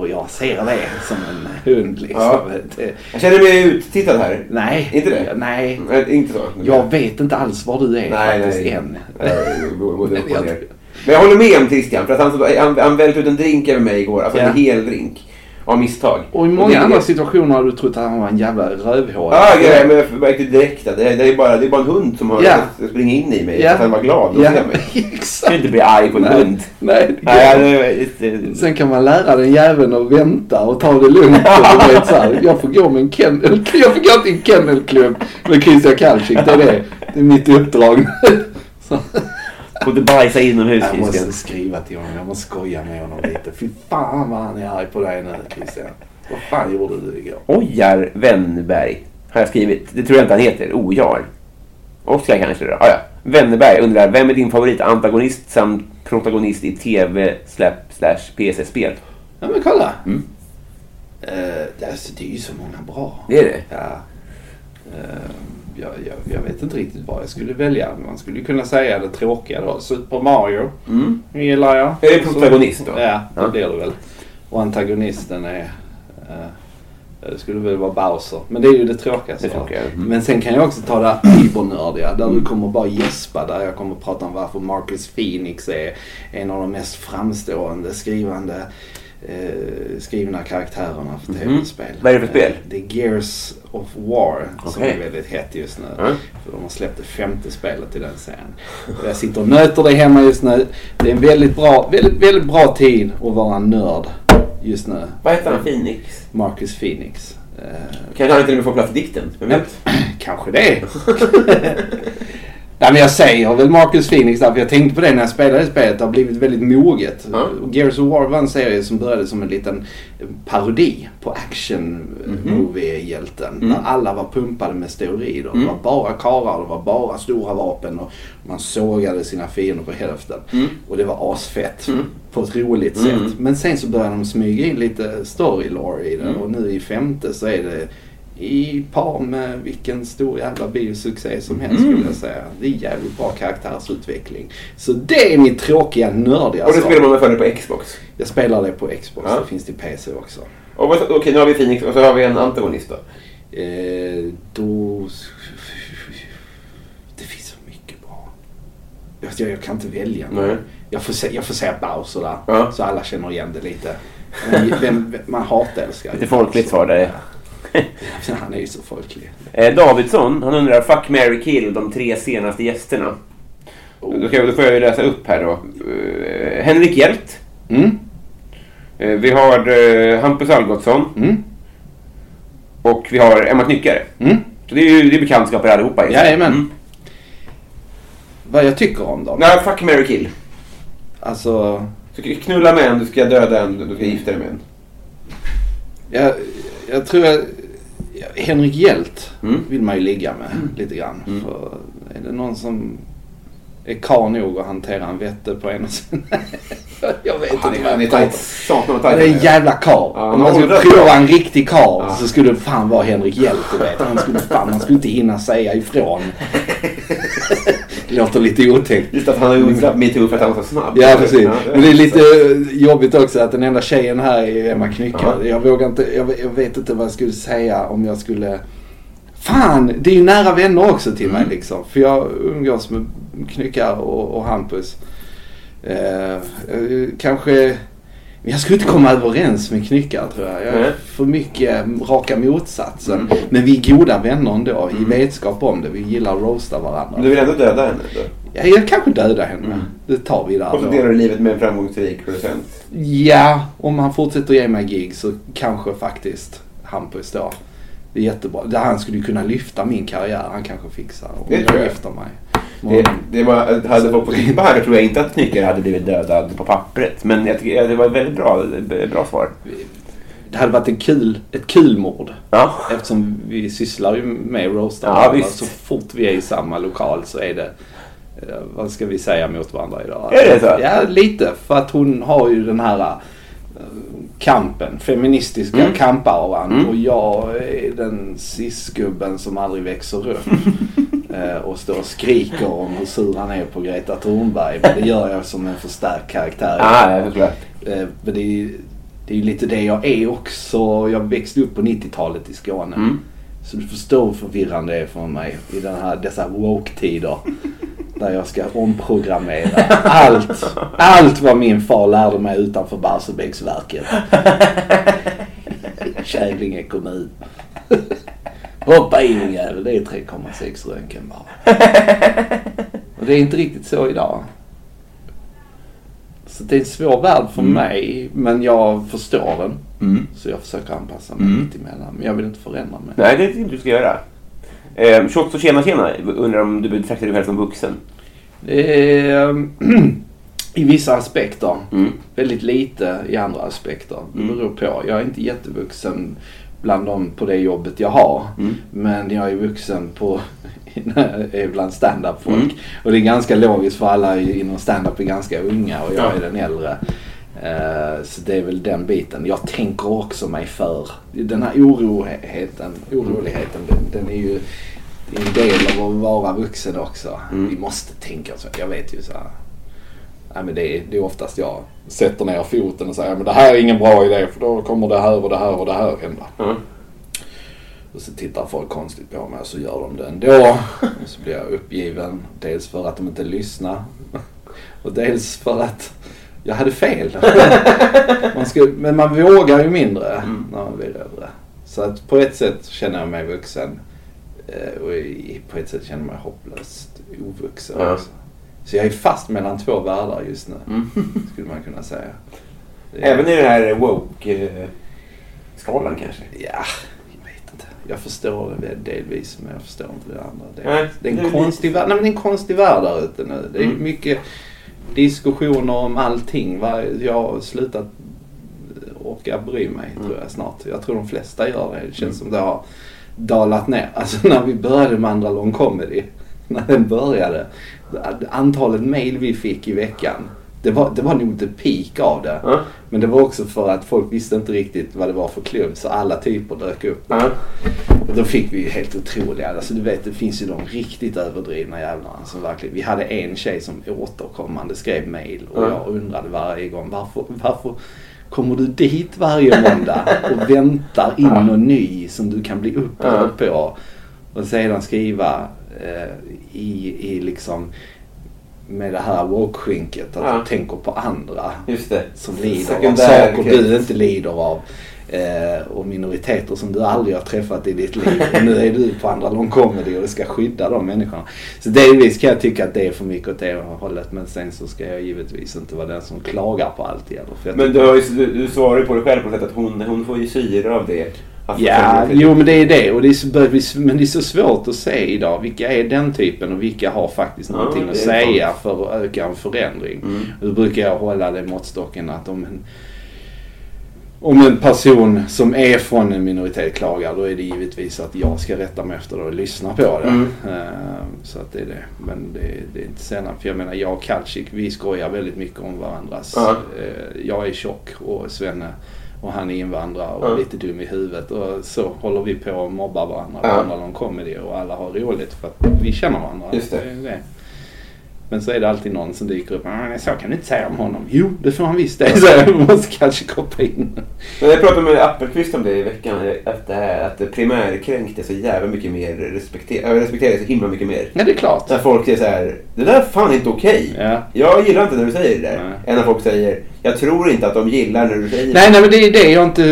Och jag ser det som en hund liksom. Ja. Jag känner mig uttittad här. nej. Inte det? Nej. Nej, inte så. Jag vet inte alls var du är Nej, faktiskt nej. än. (laughs) Men jag håller med om Christian, för att han, han, han välte ut en drink över mig igår. Alltså Ja. en hel drink. Av misstag. Och i många är andra det- situationer har du trott att han var en jävla rövhål. Ja, grejer, men jag märkte direkt att det, det, är bara, det är bara en hund som har Ja. springit in i mig. Ja. Att han var glad att ja. mig. Jag (laughs) kan Exakt. inte bli arg på en Nej. hund. Nej, Nej, går det, Sen kan man lära den jäveln att vänta och ta det lugnt. (laughs) Och vet, så här, jag får gå med en kennel, (laughs) jag får gå till en kennelklubb med Christian Kalcik. Det är det. Det är mitt uppdrag. Så, Får du bajsa inomhus Jag måste Christian? skriva till honom. Jag måste skoja med honom lite. Fy fan vad han är arg på dig nu Christian. Vad fan gjorde du igår? Ojar Wennerberg har jag skrivit. Det tror jag inte han heter. Ojar. Oskar kanske det. Ah, ja. Wennerberg undrar, vem är din favorit antagonist samt protagonist i tv slash PC-spel? Ja men kolla. Mm. det, alltså, det är ju så många bra. Det är det? Ja. Eh, jag, jag, jag vet inte riktigt vad jag skulle välja. Man skulle kunna säga det tråkiga då. Super Mario Mm. gillar jag. Är det protagonist då? Ja, det Ja. blir det väl. Och antagonisten är... eh, det skulle väl vara Bowser. Men det är ju det tråkigaste. Det tråkiga, mm. Men sen kan jag också ta det hypernördiga. (clears throat) Där du kommer bara gäspa. Där jag kommer prata om varför Marcus Phoenix är en av de mest framstående skrivande eh, skrivna karaktärerna för tv-spel. Mhm. Vad är det för spel? Eh, Det är Gears of War som Okej. är väldigt hett just nu. Mm. För de har släppt det femte spelet i den serien. Jag sitter och nöter det hemma just nu. Det är en väldigt bra, väldigt, väldigt bra tid att vara en nörd just nu. Vad heter han? Phoenix? Marcus Phoenix. Eh, Kanske han till och med får plats i dikten. Vem vet? (clears throat) Kanske det. (laughs) Nej men jag säger väl Marcus Phoenix där för jag tänkte på det när jag spelade spelet. Det har blivit väldigt moget. Och Gears of War var en serie som började som en liten parodi på action movie hjälten Där alla var pumpade med steroider. Det var bara karlar, det var bara stora vapen och man sågade sina fiender på hälften. Och det var asfett. På ett roligt sätt. Men sen så började de smyga in lite story lore i det och nu i femte så är det i par med vilken stor jävla biosuccé som helst skulle jag säga. Det är jävligt bra karaktärsutveckling. Så det är mitt tråkiga nördiga Och det spelar man med fördel på Xbox. Jag spelar det på Xbox, Ja. det finns till PC också. Okej, nu har vi Phoenix och så har vi en antagonist då. Eh, då... Det finns så mycket bra. Jag, jag kan inte välja. Nej. Jag, får se, jag får säga Bowser där, Ja. så alla känner igen det lite. Men vem, vem, man hatälskar Lite folkligt svar där. (laughs) Han är ju så folklig. Eh, Davidsson, han undrar Fuck, Mary kill de tre senaste gästerna. Då, kan, då får jag ju läsa upp här då. Eh, Henrik Hjelt. Mm, Eh, vi har eh, Hampus Algotsson. mm, Och vi har Emma Knyckare. mm. Så det är ju det är bekantskaper allihopa. Jajamän. Mm. Vad jag tycker om dem? Nej, fuck, Mary kill. Alltså, Du ska knulla med en, du ska döda en, du ska gifta dig med en. jag, jag tror jag... Henrik Hjelt Mm. vill man ju ligga med lite grann. För är det någon som är karl nog att hantera en vette på en och sin... (laughs) jag vet Han inte han är tajt. pratar Satan vad Han är en jävla karl. Ja, Om man skulle prova en riktig karl Ja. så skulle det fan vara Henrik Hjelt du vet. Han skulle, fan, man skulle inte hinna säga ifrån. det (laughs) låter lite otäckt. Just att han har slapp metoo för att han var så snabb. Ja precis. Ja, Men det är lite jobbigt också att den enda tjejen här är Emma Knyckare. Jag vågar inte, jag, jag vet inte vad jag skulle säga om jag skulle... Fan, det är ju nära vänner också till mig liksom. För jag umgås med Knyckare och, och Hampus. Eh, eh, kanske... Jag skulle inte komma överens med Knyckare tror jag. Jag är för mycket raka motsatsen. Men vi är goda vänner ändå i vetskap om det. Vi gillar att roasta varandra. Men du vill ändå döda henne då? Ja, jag kanske dödar henne. Det tar vi där Och delar livet med en framgångsrik producent. Ja, om han fortsätter ge mig gig så kanske faktiskt Hampus då. Det är jättebra. Han skulle kunna lyfta min karriär. Han kanske fixar om Det jag gifter mig. Det, det var, hade folk på klippa här tror jag inte att Knyckare hade blivit dödad på pappret. Men jag tycker, det var ett väldigt bra, bra svar. Det hade varit en kul, ett kul mord. Ja. Eftersom vi sysslar ju med roastar Ja, visst. Så fort vi är i samma lokal så är det eh, vad ska vi säga mot varandra idag? Är det så? Ja, lite. För att hon har ju den här eh, kampen, feministiska Mm. kampauran. Mm. Och jag är den cisgubben som aldrig växer upp. (laughs) Eh, och står och skriker om hur sur han är på Greta Thunberg. Men det gör jag som en förstärkt karaktär. Ah, förstår. Eh, Men det är ju det är ju lite det jag är också. Jag växte upp på 90-talet i Skåne. Mm. Så du förstår hur förvirrande det är för mig i den här, dessa woke-tider. Där jag ska omprogrammera allt. Allt vad min far lärde mig utanför Barsebäcksverket. (laughs) Kävlinge kommun. Hoppa in din jävel, det är 3,6 röntgen bara. (laughs) Och det är inte riktigt så idag. Så det är en svår värld för mig, men jag förstår den. Mm. Så jag försöker anpassa mig Mm. mitt emellan. Men jag vill inte förändra mig. Nej, det tycker inte du ska göra. Eh, Shots och tjena tjena undrar om du betraktar dig själv som vuxen. Ehm, (clears throat) I vissa aspekter. Mm. Väldigt lite i andra aspekter. Det Mm. beror på. Jag är inte jättevuxen bland dem på det jobbet jag har. Mm. Men jag är vuxen på (laughs) är bland stand-up folk. Mm. Och det är ganska logiskt för alla i- inom stand-up är ganska unga och jag Ja. är den äldre. Eh, Så det är väl den biten. Jag tänker också mig för. Den här oroheten, oroligheten, den, den är ju en del av att vara vuxen också. Mm. Vi måste tänka så. Jag vet ju så här. Nej, men det, är, det är oftast jag sätter ner foten och säger men det här är ingen bra idé för då kommer det här och det här och det här hända. Ja. Och så tittar folk konstigt på mig och så gör de det ändå. Och så blir jag uppgiven. Dels för att de inte lyssnar. Och dels för att jag hade fel. Man ska, men man vågar ju mindre när man blir äldre. Så att på ett sätt känner jag mig vuxen. eh, Och på ett sätt känner jag mig hopplöst ovuxen Ja. också. Så jag är fast mellan två världar just nu. Mm. Skulle man kunna säga. Det är- Även i den här woke-skalan kanske? Ja, jag vet inte. Jag förstår det delvis men jag förstår inte det andra. Det, Nej, det, är, det en är konstig värld. Nej, men det är en konstig värld där ute nu. Det är Mm. mycket diskussioner om allting. Va? Jag har slutat orka bry mig Mm. tror jag snart. Jag tror de flesta gör det. Det känns som det har dalat ner. Alltså när vi började med andra long comedy. När den började. Antalet mail vi fick i veckan. Det var, det var nog the peak av det. Ja. Men det var också för att folk visste inte riktigt vad det var för klubb så alla typer dök upp. Ja. Och då fick vi ju helt otroliga, alltså du vet det finns ju de riktigt överdrivna jävlarna som verkligen, vi hade en tjej som återkommande skrev mail och Ja. jag undrade varje gång varför, varför kommer du dit varje måndag och väntar in någon ny som du kan bli upprörd på och sedan skriva i, i liksom med det här woke-skynket att Ja. du tänker på andra som lider av Sekundär saker krets. du inte lider av. Eh, och minoriteter som du aldrig har träffat i ditt liv. Och nu är du på andra long comedy och du ska skydda de människorna. Så delvis kan jag tycka att det är för mycket åt det hållet. Men sen så ska jag givetvis inte vara den som klagar på allt heller. Men du, har ju, du, du svarar ju på det själv på sätt att hon, hon får ju syre av det. Alltså, Ja, jo men det är det. Och det är så, men det är så svårt att se idag. Vilka är den typen och vilka har faktiskt Ja, någonting det att säga för att öka en förändring. Mm. Då brukar jag hålla den måttstocken att om en, om en person som är från en minoritet klagar då är det givetvis att jag ska rätta mig efter det och lyssna på det. Mm. Eh, Så att det är det. Men det, det är inte sällan. För jag menar jag och Kalcik vi skojar väldigt mycket om varandras. Eh, Jag är tjock och Svenne och han är invandrare och Ja. lite dum i huvudet. Och så håller vi på och mobbar varandra Ja. på andra någon comedy och alla har roligt för att vi känner varandra. Just det. är det. Men så är det alltid någon som dyker upp. "Ah, Så kan du inte säga om honom. Jo, det får han visst det. Så jag måste kanske koppla in. Men jag pratade med Appelqvist om det i veckan. Att, det här, att det primärkränkt är så jävla mycket mer respekterat. Respekterar det så himla mycket mer. Ja, det är klart. När folk säger så här. Det där är fan inte okej. Ja. Jag gillar inte när du säger det där. Nej. Än när folk säger. Jag tror inte att de gillar när du säger Nej, nej, men det är det jag inte...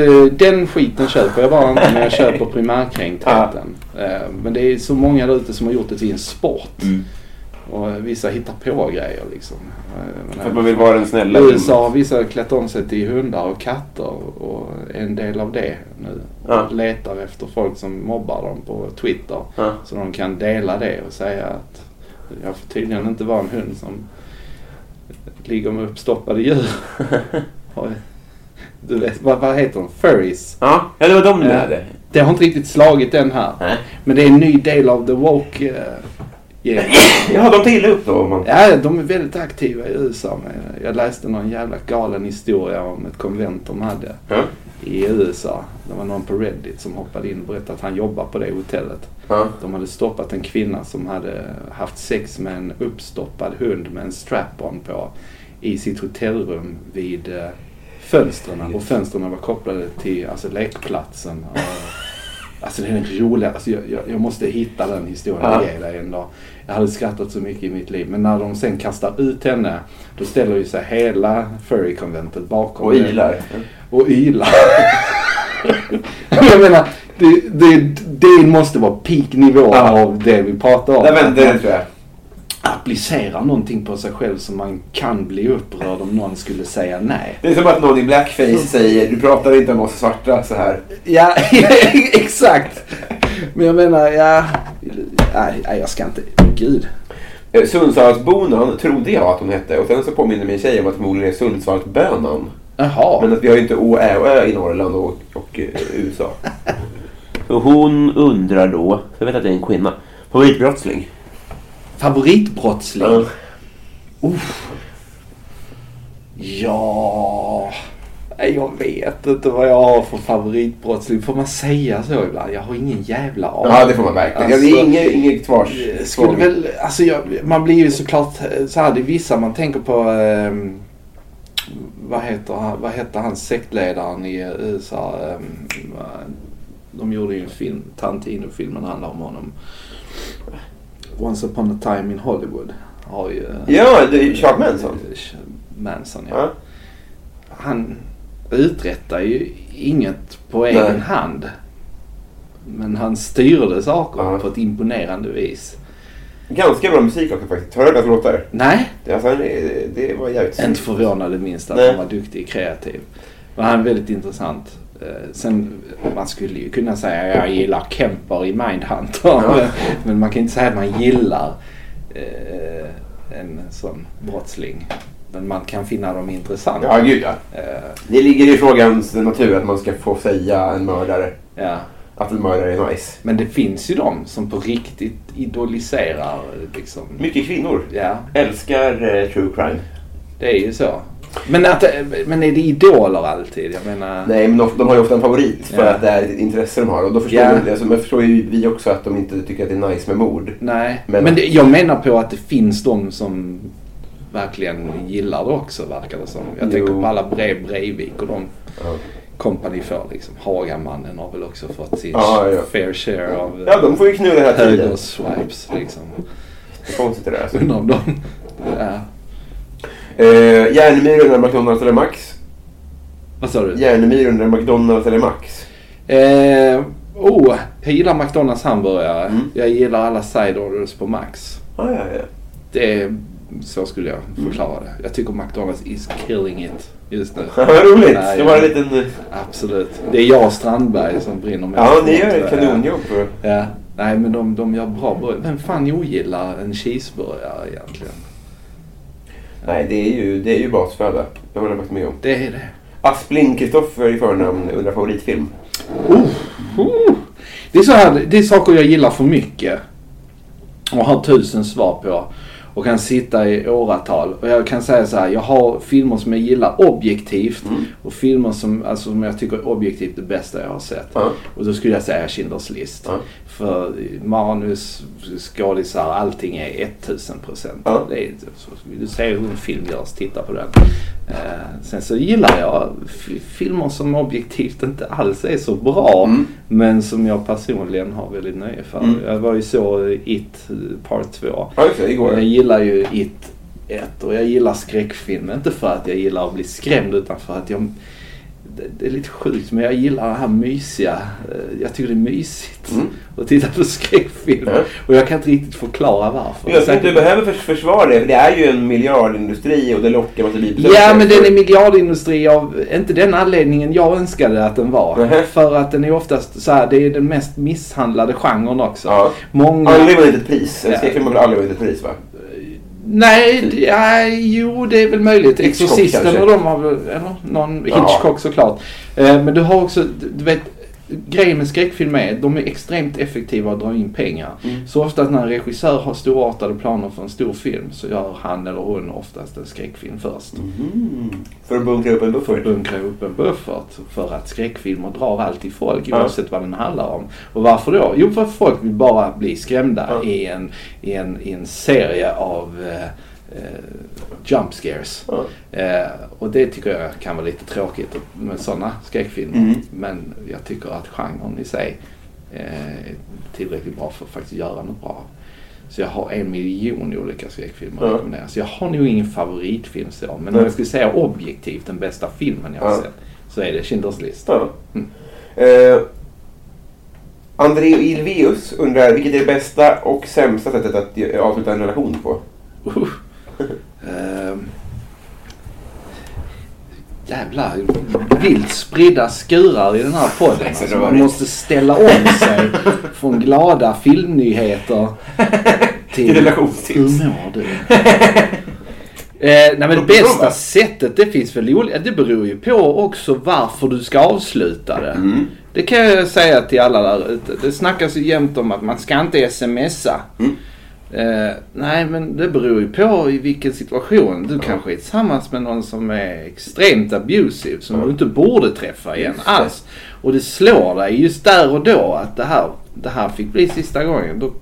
Den skiten köper jag bara inte när jag köper (laughs) primärkränktheten. Eh, Men det är så många där ute som har gjort det till en sport. Mm. Och vissa hittar på grejer liksom. Eh, För att man vill vara den snälla. USA har vissa klätt om sig till hundar och katter och är en del av det nu. Ja. Och letar efter folk som mobbar dem på Twitter. Ja. Så de kan dela det och säga att jag får tydligen inte vara en hund som ligger med uppstoppade djur. (laughs) Du vet, vad, vad heter de? Furries. Ja, ja det var de du Ja. hade. Det har inte riktigt slagit den här. Nej. Men det är en ny del av the woke gäng. Ja, de tillade upp då. Man... Ja, de är väldigt aktiva i USA. Jag läste någon jävla galen historia om ett konvent de hade Ja. i USA. Det var någon på Reddit som hoppade in och berättade att han jobbar på det hotellet. Ja. De hade stoppat en kvinna som hade haft sex med en uppstoppad hund med en strap-on på i sitt hotellrum vid eh, fönstren. Och fönstren var kopplade till alltså, lekplatsen. Och, alltså det är den roliga, alltså, jag, jag, jag måste hitta den historien och ge dig en dag. Jag hade skrattat så mycket i mitt liv. Men när de sen kastar ut henne då ställer ju sig hela furry-konventet bakom Och ilar. och ylar. (laughs) jag menar, det, det, det måste vara peaknivå Ja. av det vi pratar om. Nej, men det tror jag. Applicerar någonting på sig själv så man kan bli upprörd om någon skulle säga nej. Det är som att någon i blackface säger du pratar inte om oss svarta så här. Ja, (laughs) exakt. Men jag menar, ja... Nej, jag ska inte... Gud. Eh, Sundsvallsbonan trodde jag att hon hette och sen så påminner min tjej om att förmodligen är Sundsvallsbönan. Jaha. Men att vi har ju inte Å, Ä och Ö i Norrland och, och eh, USA. Så (laughs) hon undrar då, jag vet att det är en kvinna, favoritbrottsling? Favoritbrottsling? Ja... Nej, Jag vet inte vad jag har för favoritbrottsling. Får man säga så ibland? Jag har ingen jävla aning. Ja, det får man verkligen. Alltså, det är inget, inget svars. Skulle väl, alltså jag, man blir ju såklart eh, så här, det är vissa man tänker på, ehm, vad heter han, vad heter han sektledaren i eh, USA? ehm, de gjorde ju en film, Tarantino-filmen handlar om honom. Once upon a time in Hollywood. Har ju, eh, Ja, det är Charles Manson. Manson ja. Ja. Han uträttar ju inget på Nej. egen hand. Men han styrde saker Ja. på ett imponerande vis. Ganska bra musik också faktiskt. Har du hört hans låtar? Nej, Det, alltså, det, det var jävligt inte förvånad det minsta att han var duktig och kreativ. Men han är väldigt intressant. Eh, Sen, man skulle ju kunna säga att jag gillar Kemper i Mindhunter. Ja. Men, men man kan inte säga att man gillar eh, en sån brottsling. Men man kan finna dem intressanta. Ja, gud ja. Eh, Det ligger i frågans natur att man ska få säga en mördare. ja. Att en mördare är nice. Men det finns ju de som på riktigt idoliserar liksom. Mycket kvinnor Ja, älskar eh, true crime. det är ju så. Men, att, men är det idoler alltid? Jag menar... Nej, men de har ju ofta en favorit för Ja. att det är ett intresse de har. Och då förstår, Ja. vi, alltså, men förstår ju vi också att de inte tycker att det är nice med mord. Nej, Men- men, det, jag menar på att det finns de som verkligen gillar det också verkar det som. Jag tänker Jo. på alla Brev Breivik och de Ja. kompani för liksom. Hagamannen har väl också fått sin Ja, ja. fair share av Ja, de får ju knulla hela tiden. liksom. Det är konstigt det där. Alltså. Undrar om de... Ja. Eh, Järnemyr undrar McDonalds eller Max? Vad sa du? Järnemyr undrar McDonalds eller Max? Eh, oh, jag gillar McDonalds hamburgare. Mm. Jag gillar alla side orders på Max. Ah, ja, ja. Det är, så skulle jag förklara det. Jag tycker McDonalds is killing it just nu. (laughs) Vad roligt! Nej, det var en ja. liten... eh, Absolut. Det är jag och Strandberg som brinner mest. Ja, ni gör ett kanonjobb. För... Ja. Nej, men de, de gör bra burgare. Vem fan ogillar en cheeseburgare egentligen? Nej, det är ju, det är ju basföda. Det håller jag faktiskt med om. Det är det. Aspling Kristoffer i förnamn undrar favoritfilm. Oh. Det är så här, det är saker jag gillar för mycket. Och har tusen svar på. Och kan sitta i åratal. Och jag kan säga så här, jag har filmer som jag gillar objektivt. Mm. Och filmer som, alltså, som jag tycker är objektivt det bästa jag har sett. Ja. Och då skulle jag säga Schindler's list. Ja. För manus, skådisar, allting är 1000 procent. Ja. Vill du se hur en film görs, titta på den. Eh, sen så gillar jag filmer som objektivt inte alls är så bra. Mm. Men som jag personligen har väldigt nöje för. Mm. Jag var ju så It eh, Part 2. Ja, just det. Igår. Jag gillar ju It 1 och jag gillar skräckfilm. Inte för att jag gillar att bli skrämd utan för att jag... Det, är lite sjukt men jag gillar det här mysiga. Eh, Jag tycker det är mysigt Mm. att titta på skräckfilm. Ja. Och jag kan inte riktigt förklara varför. Jag tror inte du behöver förs- försvara det, för det är ju en miljardindustri och det lockar massa bibeln. Ja men den är miljardindustri av, inte den anledningen jag önskade att den var. Nähä. För att den är oftast så här, det är den mest misshandlade genren också. Ja. Många... Aldrig vunnit ett pris. En skräckfilm har väl aldrig vunnit ett pris va? Nej, ja, jo det är väl möjligt. Exorcisten och de har väl, eller någon, Ja. Hitchcock såklart. Eh, men du har också, du vet, grejen med skräckfilm är de är extremt effektiva att dra in pengar. Mm. Så oftast när en regissör har storartade planer för en stor film så gör han eller hon oftast en skräckfilm först. Mm. För att bunkra upp en För buffert. att bunkra upp en buffert. För att skräckfilmer drar alltid folk Ja. oavsett vad den handlar om. Och varför då? Jo, för att folk vill bara bli skrämda Ja. i, en, i, en, i en serie av eh, jump scares. Ja. Eh, och det tycker jag kan vara lite tråkigt med sådana skräckfilmer. Mm. Men jag tycker att genren i sig eh, är tillräckligt bra för att faktiskt göra något bra. Så jag har en miljon olika skräckfilmer att rekommendera. Så jag har nog ingen favoritfilm så. Men Nej. om jag skulle säga objektivt den bästa filmen jag har sett så är det Schindler's list. Mm. Eh, André Ilveus undrar vilket är det bästa och sämsta sättet att avsluta en relation på? Uh. Ehm. jävlar. Vilt spridda skurar i den här podden. Så Alltså, man måste ställa om sig från glada filmnyheter (laughs) till relationstips. Hur mår du? (laughs) Eh, nej men det bra, bästa va? sättet, det finns väl olika. Det beror ju på också varför du ska avsluta det. Mm. Det kan jag säga till alla där ute. Det snackas ju jämt om att man ska inte smsa. Mm. Eh, nej men det beror ju på i vilken situation. Du kanske är tillsammans med någon som är extremt abusive. Som du inte borde träffa igen Just det. alls. Och det slår dig just där och då att det här, det här fick bli sista gången. Då,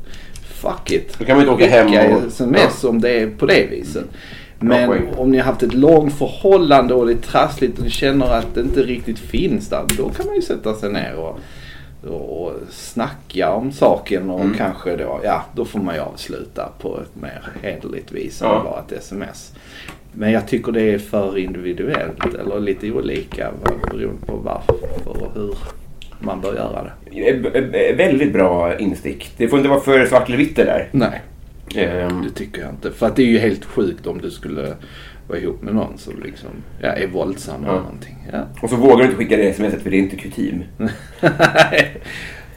fuck it. Då kan man inte åka hem och- sms om det är på det viset. Men om ni har haft ett långt förhållande och det är trassligt och ni känner att det inte riktigt finns där. Då kan man ju sätta sig ner och, och snacka om saken och Mm. kanske då, ja, då får man ju avsluta på ett mer hederligt vis än Ja. bara ett sms. Men jag tycker det är för individuellt eller lite olika beroende på varför och hur man bör göra det. Väldigt bra instick. Det får inte vara för svart eller vitt det där. Nej, Ehm, det tycker jag inte. För att det är ju helt sjukt om du skulle vara ihop med någon som liksom, ja, är våldsam eller Ja. någonting. Ja. Och så vågar du inte skicka det smset för det är inte kutym. (laughs)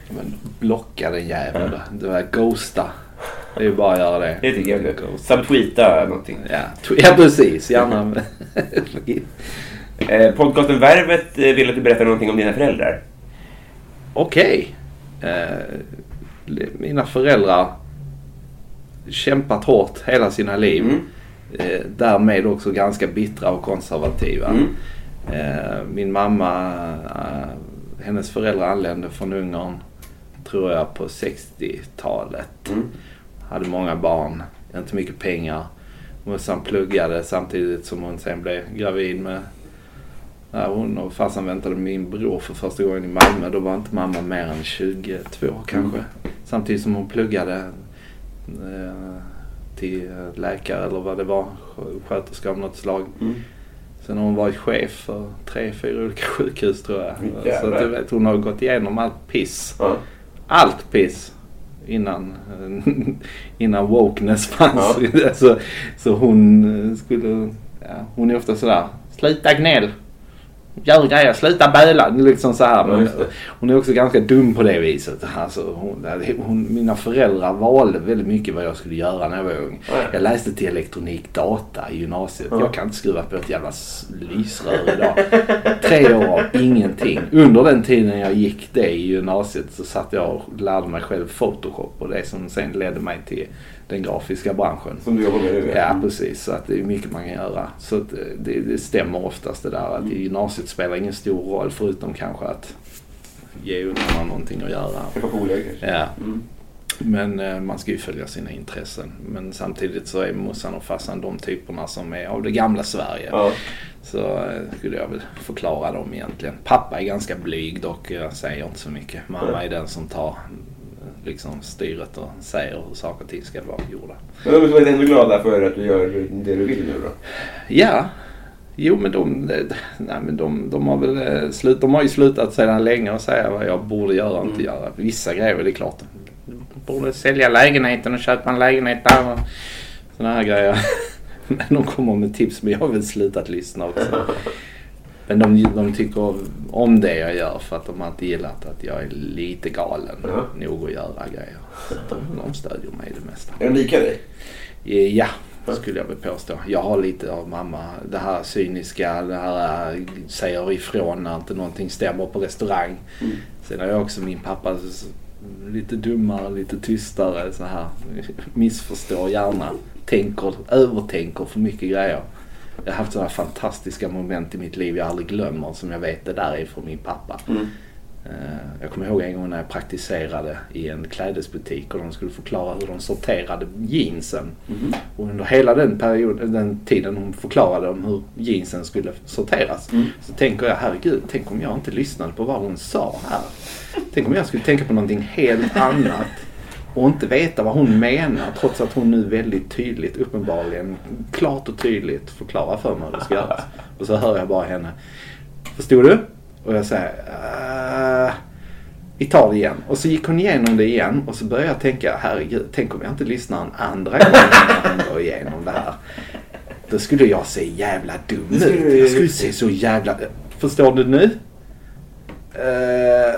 Men blocka den jäveln då. Det var ghosta. Det är ju bara att göra det. Det tycker jag. är Ghost. Subtweeta någonting. Ja, ja precis. Gärna. (laughs) Eh, podcasten Värvet eh, vill att du berättar någonting om dina föräldrar. Okej. Eh, mina föräldrar kämpat hårt hela sina liv. Mm. Eh, därmed också ganska bittra och konservativa. Mm. Eh, min mamma, eh, hennes föräldrar anlände från Ungern tror jag på 60-talet. Mm. Hade många barn, inte mycket pengar. Morsan pluggade samtidigt som hon sen blev gravid med när hon och farsan väntade min bror för första gången i Malmö. Då var inte mamma mer än 22 kanske. Samtidigt som hon pluggade eh, till eh, läkare eller vad det var. skö- Sköterska av något slag. Mm. Sen har hon varit chef för tre, fyra olika (laughs) sjukhus tror jag. Så att du vet, hon har gått igenom allt piss. Ja. Allt piss. Innan, (laughs) innan wokeness fanns. (laughs) så, så hon eh, skulle, ja, hon är ofta sådär, sluta gnäll. Gör grejer, sluta böla. Liksom så här. Men hon är också ganska dum på det viset. Alltså, hon, hon, mina föräldrar valde väldigt mycket vad jag skulle göra när jag var ung. Ja, ja. Jag läste till elektronik data i gymnasiet. Ja. Jag kan inte skruva på ett jävla lysrör idag. Tre år av ingenting. Under den tiden jag gick det i gymnasiet så satt jag och lärde mig själv Photoshop och det som sen ledde mig till den grafiska branschen. Som du jobbar med nu. Ja precis, så att det är mycket man kan göra. Så att eh, det, det stämmer oftast det där att i gymnasiet spelar ingen stor roll förutom kanske att ge ungarna någonting att göra. Polare kanske. Ja. Mm. Men eh, man ska ju följa sina intressen. Men samtidigt så är morsan och farsan de typerna som är av det gamla Sverige. Ja. Så eh, skulle jag väl förklara dem egentligen. Pappa är ganska blyg dock. Jag säger inte så mycket. Mamma är den som tar liksom styret och säger hur saker och ting ska vara gjorda. Men de är ändå glada för att du gör det du vill nu då? Ja. Jo men de, nej, men de, de har väl eh, slut, de har ju slutat sedan länge att säga vad jag borde göra och inte göra. Vissa grejer är det klart. Du borde sälja lägenheten och köpa en lägenhet där och sådana här grejer. (laughs) Men de kommer med tips men jag har väl slutat lyssna också. (laughs) Men de, de tycker om det jag gör för att de har inte gillat att jag är lite galen Ja. nog att göra grejer. Så de, de stödjer mig i det mesta. Är de lika dig? Eh, Ja, skulle jag väl påstå. Jag har lite av mamma. Det här cyniska, det här eh, säger ifrån när inte någonting stämmer på restaurang. Mm. Sen har jag också min pappa lite dummare, lite tystare så här. (laughs) Missförstår gärna. Tänker, övertänker för mycket grejer. Jag har haft sådana fantastiska moment i mitt liv jag aldrig glömmer som jag vet det där är från min pappa. Mm. Eh, Jag kommer ihåg en gång när jag praktiserade i en klädesbutik och de skulle förklara hur de sorterade jeansen. Mhm. Och under hela den, perioden, den tiden hon förklarade om hur jeansen skulle sorteras Mm. så tänker jag herregud, tänk om jag inte lyssnade på vad hon sa här. Tänk om jag skulle tänka på någonting helt annat och inte veta vad hon menar trots att hon nu väldigt tydligt, uppenbarligen, klart och tydligt förklarar för mig hur det ska göras. Och så hör jag bara henne. Förstod du? Och jag säger "Ah, vi tar det igen. Och så gick hon igenom det igen och så började jag tänka, herregud, tänk om jag inte lyssnar en andra gång när hon går igenom det här. Då skulle jag se jävla dum ut. Jag skulle se så jävla... Förstår du nu? Eh,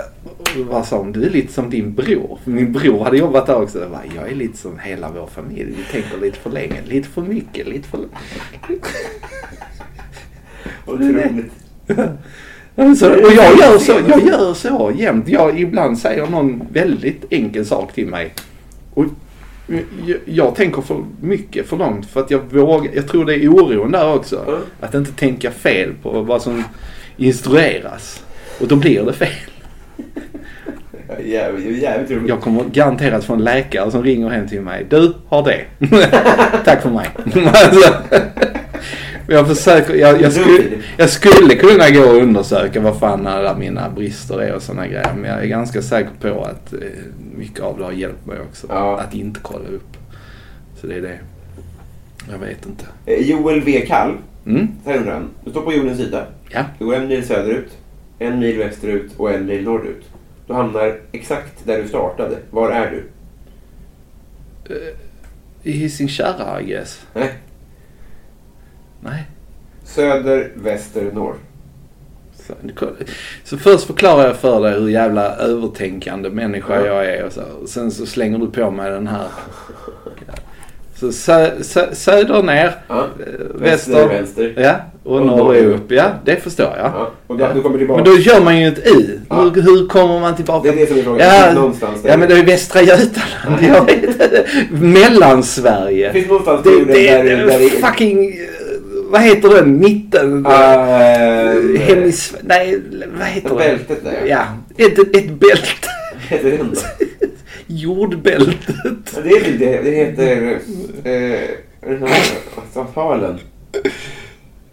vad sa hon? Du är lite som din bror. Min bror hade jobbat där också. Jag, bara, jag är lite som hela vår familj. Vi tänker lite för länge. Lite för mycket. Lite för... (laughs) Otroligt. (laughs) Så, och jag gör så, jag (laughs) gör så jämt. Jag, ibland säger någon väldigt enkel sak till mig. Och jag, jag tänker för mycket för långt för att jag vågar. Jag tror det är oron där också. Att inte tänka fel på vad som instrueras. Och då blir det fel. (laughs) Jävligt, jävligt roligt. Jag kommer garanterat få en läkare som ringer hem till mig. Du har det. (laughs) Tack för mig. (laughs) Jag försöker, jag, jag, skulle, jag skulle kunna gå och undersöka vad fan alla mina brister är och sådana grejer. Men jag är ganska säker på att eh, mycket av det har hjälpt mig också. Ja. Att inte kolla upp. Så det är det. Jag vet inte. Eh, Joel V. Kall, Mm? undrar han. Du står på jordens yta. Ja. Du går en mil söderut, en mil västerut och en mil norrut. Du hamnar exakt där du startade. Var är du? I Hising Kärra, I guess. Nej. Nej. Söder, väster, norr. Så, så först förklarar jag för dig hur jävla övertänkande människa Ja. jag är och så. Och sen så slänger du på mig den här. Så sö, sö, söder ner, Ja. eh, Väster, väster, vänster. ja, och, Och norr upp. Ja, det förstår jag. Ja. Och då, tillbaka. Men då gör man ju ett i. Ja. Hur, hur kommer man tillbaka? Det är det som är frågan. Ja, Någonstans där. ja men det är ju Västra Götaland. Jag vet inte. Mellansverige. Det finns någonstans Det, det, där, där det fucking... eh, Vad heter den? Mitten? Uh, Hemis... Nej, vad heter det? Bältet där. Ja, ett, ett bälte. Jordbältet. Det är det. Det heter... Eh, Halen.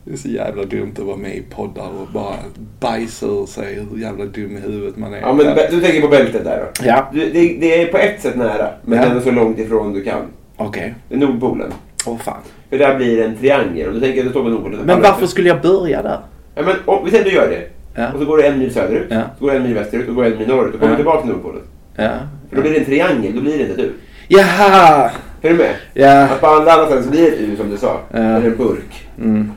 Det är så jävla dumt att vara med i poddar och bara bajsa ur sig hur jävla dum i huvudet man är. Ja, men du tänker på bältet där då? Ja, Du, det, det är på ett sätt nära, men Ja. ändå så långt ifrån du kan. okej. Det är Nordpolen. Åh fan. För där blir det en triangel. Och du tänker att du står på Nordpolen. Men varför skulle jag börja där? Ja, men om, vi säger att du gör det. Ja. Och så går du en mil söderut. Ja. Så går du en mil västerut. Och går en mil norrut. Och kommer Ja. tillbaka till Nordpolen. Ja. För då blir det en triangel. Då blir det inte du. Jaha! Är du med? Ja. Att på andra ställen så blir det ett U som du sa. Ja. Eller en burk. Mm.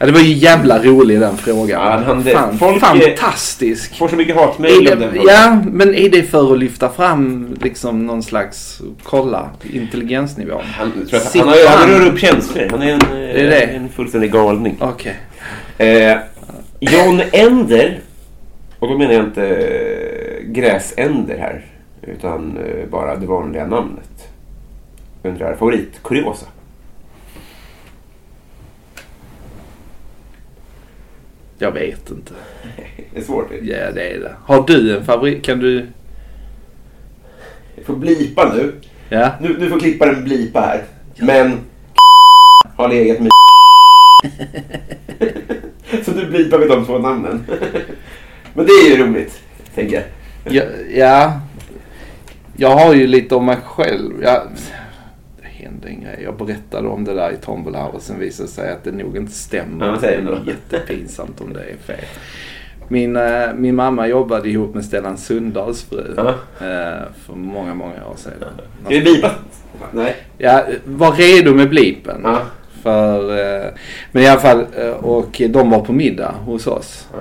Ja, det var ju jävla rolig den frågan. Ja, han- det- Fan, folk fantastisk. Får så mycket hatmejl om den det, frågan. ja, men är det för att lyfta fram liksom någon slags, kolla, intelligensnivå? Han, tror att, han, har, han rör upp känslor. Han är en, är det. en fullständig galning. Okej. Eh, John Ender. Och då menar jag inte eh, gräsänder här. Utan eh, bara det vanliga namnet. Undrar favoritkuriosa. Jag vet inte. (laughs) Det är svårt. Ja, det är det. Har du en favorit? Kan du? Jag får blipa nu. Ja. Nu, nu får klipparen blipa här. Men (laughs) har legat med (laughs) Så nu blipar vi de två namnen. Men det är ju roligt, tänker jag. Ja, ja. Jag har ju lite om mig själv. Ja, det hände en grej. Jag berättade om det där i Tombola och sen visade det sig att det nog inte stämmer. Ja, det då. är jättepinsamt om det är fel. Min, eh, min mamma jobbade ihop med Stellan Sundahls fru eh, för många, många år sedan. Ska vi blipa? Nej. Ja, var redo med blipen. Ja. För, eh, men i alla fall, och de var på middag hos oss. Eh,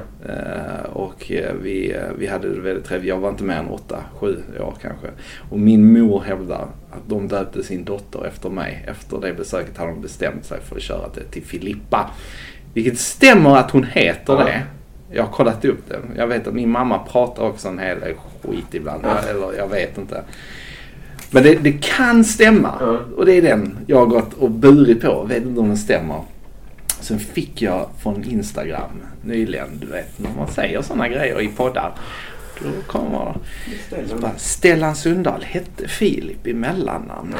och eh, vi, eh, vi hade det väldigt trevligt. Jag var inte mer än åtta, sju år kanske. Och min mor hävdar att de döpte sin dotter efter mig. Efter det besöket hade de bestämt sig för att köra det till Filippa. Vilket stämmer att hon heter Ja. det. Jag har kollat upp det. Jag vet att min mamma pratar också en hel del skit ibland. Ja. Eller jag vet inte. Men det, det kan stämma. Ja. Och det är den jag har gått och burit på. Vet inte om den stämmer. Sen fick jag från Instagram nyligen, du vet när man säger sådana grejer i poddar. Då kommer bara, Stellan Sundahl hette Filip i mellannamn.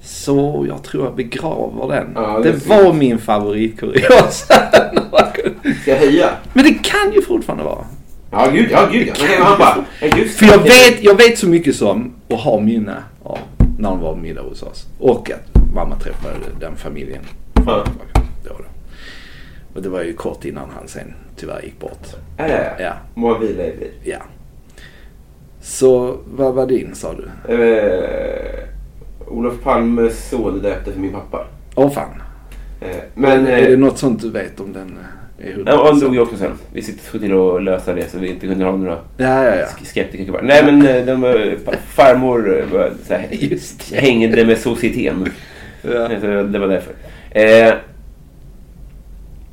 Så jag tror jag begraver den. Ja, det det var min favoritkuriosa. (laughs) Ska jag höja? Men det kan ju fortfarande vara. Ja, gud ja. Gud, ja. Men han bara... ja, just För jag vet, jag vet så mycket som och har minne av när de var på middag hos oss. Och att mamma träffade den familjen. Ja. Då då. Och det var ju kort innan han sen tyvärr gick bort. Ja, ja, ja. Ja, Må vila i frid. ja. Så vad var din sa du? Eh, Olof Palmes son döpte för min pappa. Åh fan. Eh, Men... är det Eh, något sånt du vet om den eh, är 100%? ja, han dog ju också sen. Vi sitter såg till att lösa det så vi inte kunde ha några Ja, ja, ja. sk- skeptiker kvar. Nej men eh, de, farmor eh, så här, (laughs) Just hängde med societeten. Ja. Det var därför. Eh,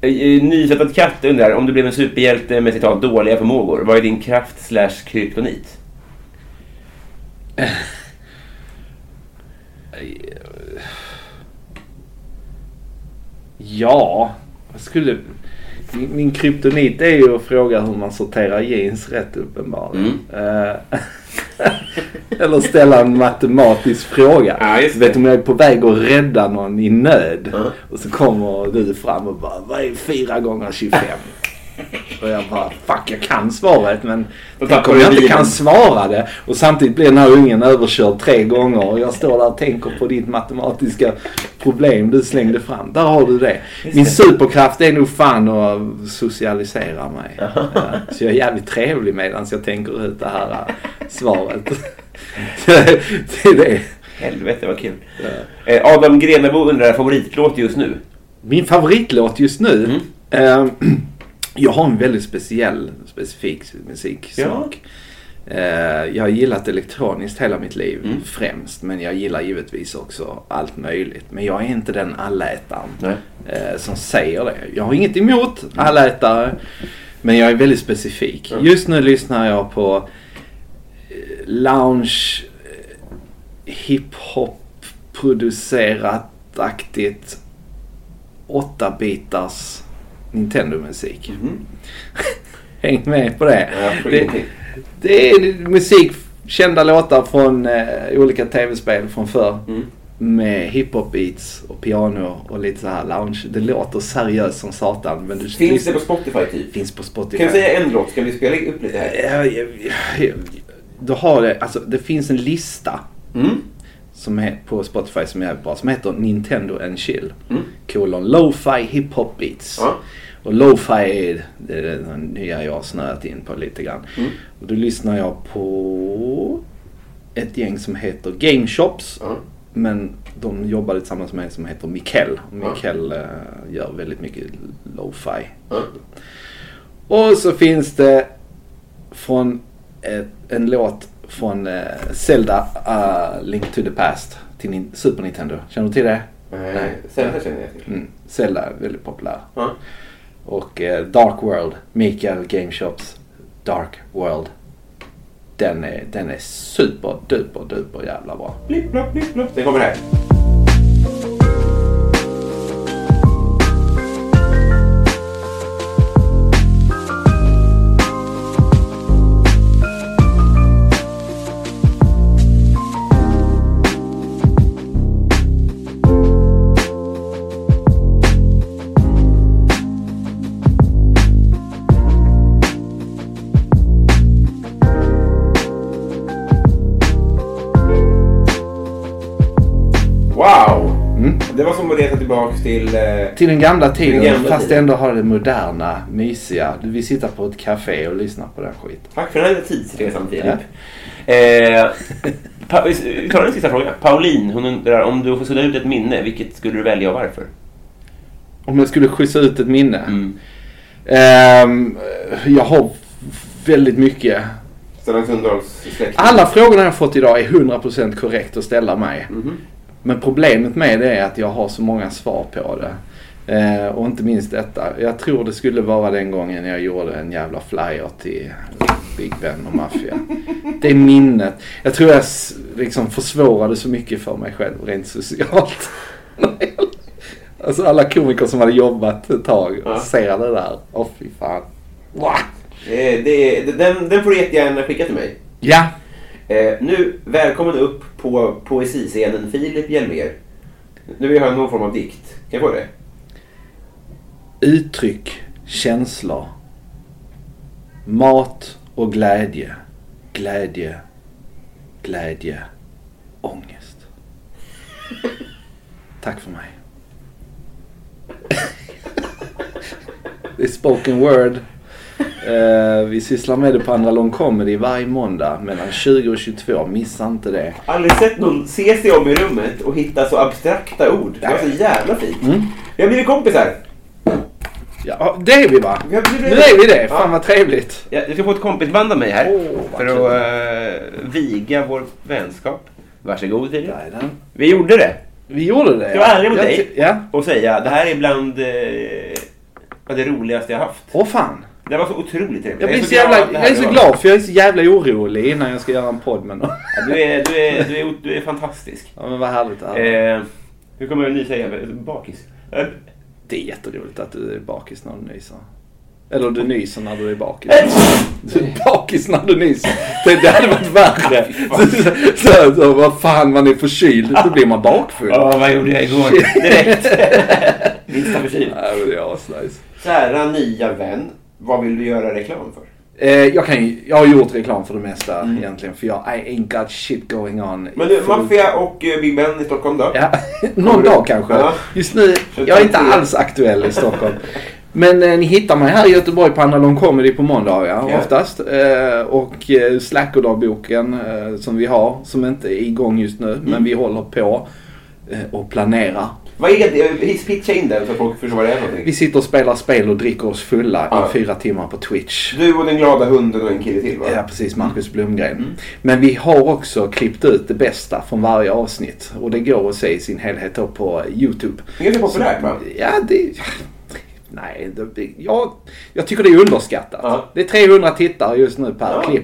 eh, Nyfödd katt undrar om du blev en superhjälte med citat dåliga förmågor. Vad är din kraft slash kryptonit? Ja, vad skulle... Min, min kryptonit är ju att fråga hur man sorterar jeans rätt uppenbarligen. Eh, (laughs) Eller ställa en matematisk fråga. Ja, just du vet om jag är på väg att rädda någon i nöd. Ja. Och så kommer du fram och bara, vad är 4 gånger 25? Och jag bara, fuck jag kan svaret men tänk om jag inte kan svara det. Och samtidigt blir den här ungen överkörd tre gånger och jag står där och tänker på ditt matematiska problem du slängde fram. Där har du det. Min superkraft är nog fan att socialisera mig. Så jag är jävligt trevlig medan jag tänker ut det här svaret. (laughs) det är det. Helvete vad kul. Eh, Adam Grenabo undrar favoritlåt just nu. Min favoritlåt just nu. Mm. (clears throat) jag har en väldigt speciell, specifik musiksmak. Eh, jag har gillat elektroniskt hela mitt liv Mm. främst. Men jag gillar givetvis också allt möjligt. Men jag är inte den allätaren Nej. eh, som säger det. Jag har inget emot allätare. Men jag är väldigt specifik. Mm. Just nu lyssnar jag på eh, lounge, hiphop producerat aktigt 8-bitars Nintendo-musik. Mhm. (laughs) Häng med på det. Det, det är musik, kända låtar från eh, olika tv-spel från förr. Mm. Med hiphop beats och piano och lite så här lounge. Det låter seriöst som satan. Men du Finns det på Spotify typ? finns på Spotify. Kan du säga en låt? Ska vi spela upp lite här? Ja, Du har det, alltså det finns en lista Mm. som är på Spotify som är jävligt bra. Som heter Nintendo and Chill. Mm. Kolon Lo-Fi Hip-Hop Beats. Ja. Och Lo-Fi är det, är det nya jag har snöat in på lite grann. Mm. Och då lyssnar jag på ett gäng som heter Game Shops. Ja. Men de jobbade tillsammans med en som heter Mikkel. Mikkel eh, gör väldigt mycket Lo-Fi. Och så finns det från ett, en låt från eh, Zelda uh, Link to the Past till Nin- Super Nintendo. Känner du till det? Nej, Zelda känner jag till. Mm. Zelda är väldigt populär. Och eh, Dark World, Mikael Gameshops Dark World. Den är, den är super duper duper jävla bra. Blipp, blopp, blipp, blopp. Det kommer här. Det var som att resa tillbaka till... Eh, Till den gamla tiden Den gamla fast tiden. ändå har det moderna, mysiga. Vi sitter på ett café och lyssnar på den skiten. tack för den här tidsresan Filip. Eh, vi tar en sista fråga. Pauline, hon undrar om du får sudda ut ett minne, vilket skulle du välja och varför? Om jag skulle skjutsa ut ett minne. Mm. Ehm, jag har väldigt mycket. Alla frågorna jag fått idag är 100% korrekt att ställa mig. Mhm. Men problemet med det är att jag har så många svar på det. Eh, och inte minst detta. Jag tror det skulle vara den gången jag gjorde en jävla flyer till Big Ben och Mafia. Det är minnet. Jag tror jag liksom försvårade så mycket för mig själv rent socialt. (laughs) alltså alla komiker som hade jobbat ett tag Ja. ser det där. Åh fy fan. Wow. Eh, det, den, den får du jättegärna skicka till mig. Ja. Eh, nu, välkommen upp på poesiscenen Filip Hjelmér. Nu vill jag höra någon form av dikt. Kan jag få det? Uttryck, känslor. Mat och glädje. Glädje, glädje, ångest. (laughs) Tack för mig. (laughs) Det är spoken word. Eh, vi sysslar med det på Andra Lång Comedy varje måndag mellan 20 och 22. Missa inte det. Aldrig sett någon se sig om i rummet och hitta så abstrakta ord. Det var så jävla fint. Mm. Vi har blivit kompisar. Ja, det är vi va? Blivit- Nu är vi det. Fan Ja. vad trevligt. Jag jag ska få ett kompisband av mig här. Vad för att uh, viga vår vänskap. Varsågod Filip. Vi gjorde det. Vi gjorde det. Jag vara ärlig mot dig? Ja. Och säga, det här är bland eh, det roligaste jag haft. Åh fan. Det var så otroligt trevligt. Jag, blir så jävla, att det här jag är så glad för jag är så jävla orolig innan jag ska göra en podd med någon. Ja, du, är, du, är, du, är, du är fantastisk. Ja men vad härligt det här är. Eh, hur kommer du säga? Bakis? Eh, Det är jätteroligt att du är bakis när du nyser. Eller du nyser när du är bakis. Eh! Du är bakis när du nyser. Det, det hade varit värre. Så, så, så, vad fan, man är förkyld. Då blir man bakfull. Ja, vad gjorde jag igår? Direkt. Minsta förkyld. Ja, men det är asnice. Kära nya vän, vad vill du göra reklam för? Eh, jag, kan, jag har gjort reklam för det mesta egentligen. För jag I ain't got shit going on. Mm. Men du, Maffia och eh, Big Ben i Stockholm då? Ja, (laughs) någon du- dag kanske. Ja. Just nu, jag är inte alls aktuell i Stockholm. Men eh, ni hittar mig här i Göteborg på Analog Comedy på måndagar Ja. oftast. Eh, och eh, Slackerdagboken eh, som vi har, som inte är igång just nu. Mm. Men vi håller på eh, och planerar. Vad är det? Pitcha in den så folk förstår vad det är för någonting. Vi sitter och spelar spel och dricker oss fulla Ja. i fyra timmar på Twitch. Du och den glada hunden och en kille till va? Ja, precis. Marcus Blomgren. Mm. Men vi har också klippt ut det bästa från varje avsnitt. Och det går att se i sin helhet då på YouTube. Det är ganska populärt va? Ja, det... Nej, det, jag, jag tycker det är underskattat. Ja. Det är 300 tittare just nu per Ja. klipp.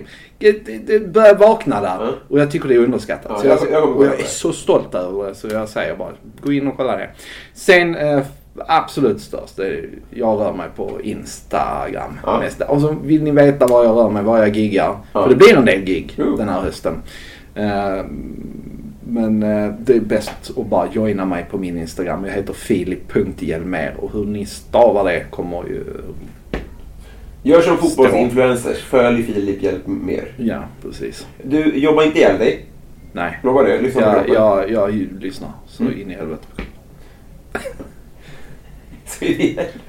Det, börjar vakna där. Ja. Och jag tycker det är underskattat. Ja, så jag, jag- jag och jag är så stolt över det så jag säger bara gå in och kolla det. Sen eh, absolut störst, är, jag rör mig på Instagram. Ja. Mest. Och så vill ni veta var jag rör mig, var jag giggar. Ja. För det blir en del gig Jo. den här hösten. Eh, men eh, det är bäst att bara joina mig på min Instagram. Jag heter filip.hjelmer och hur ni stavar det kommer ju... Gör som fotbollsinfluencers. Följ Filip, hjälp mer. Ja, precis. Du, jobbar inte ihjäl dig. Nej. Lova det. Lyssna Jag, kroppen. jag, jag lyssnar så Mm. (laughs) in i helvete.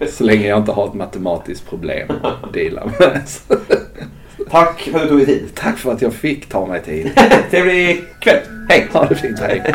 Så länge jag inte har ett matematiskt problem att deala med. (laughs) Tack för att du tog dig tid. Tack för att jag fick ta mig tid. (laughs) Trevlig kväll. Hej! Ha det fint, hej.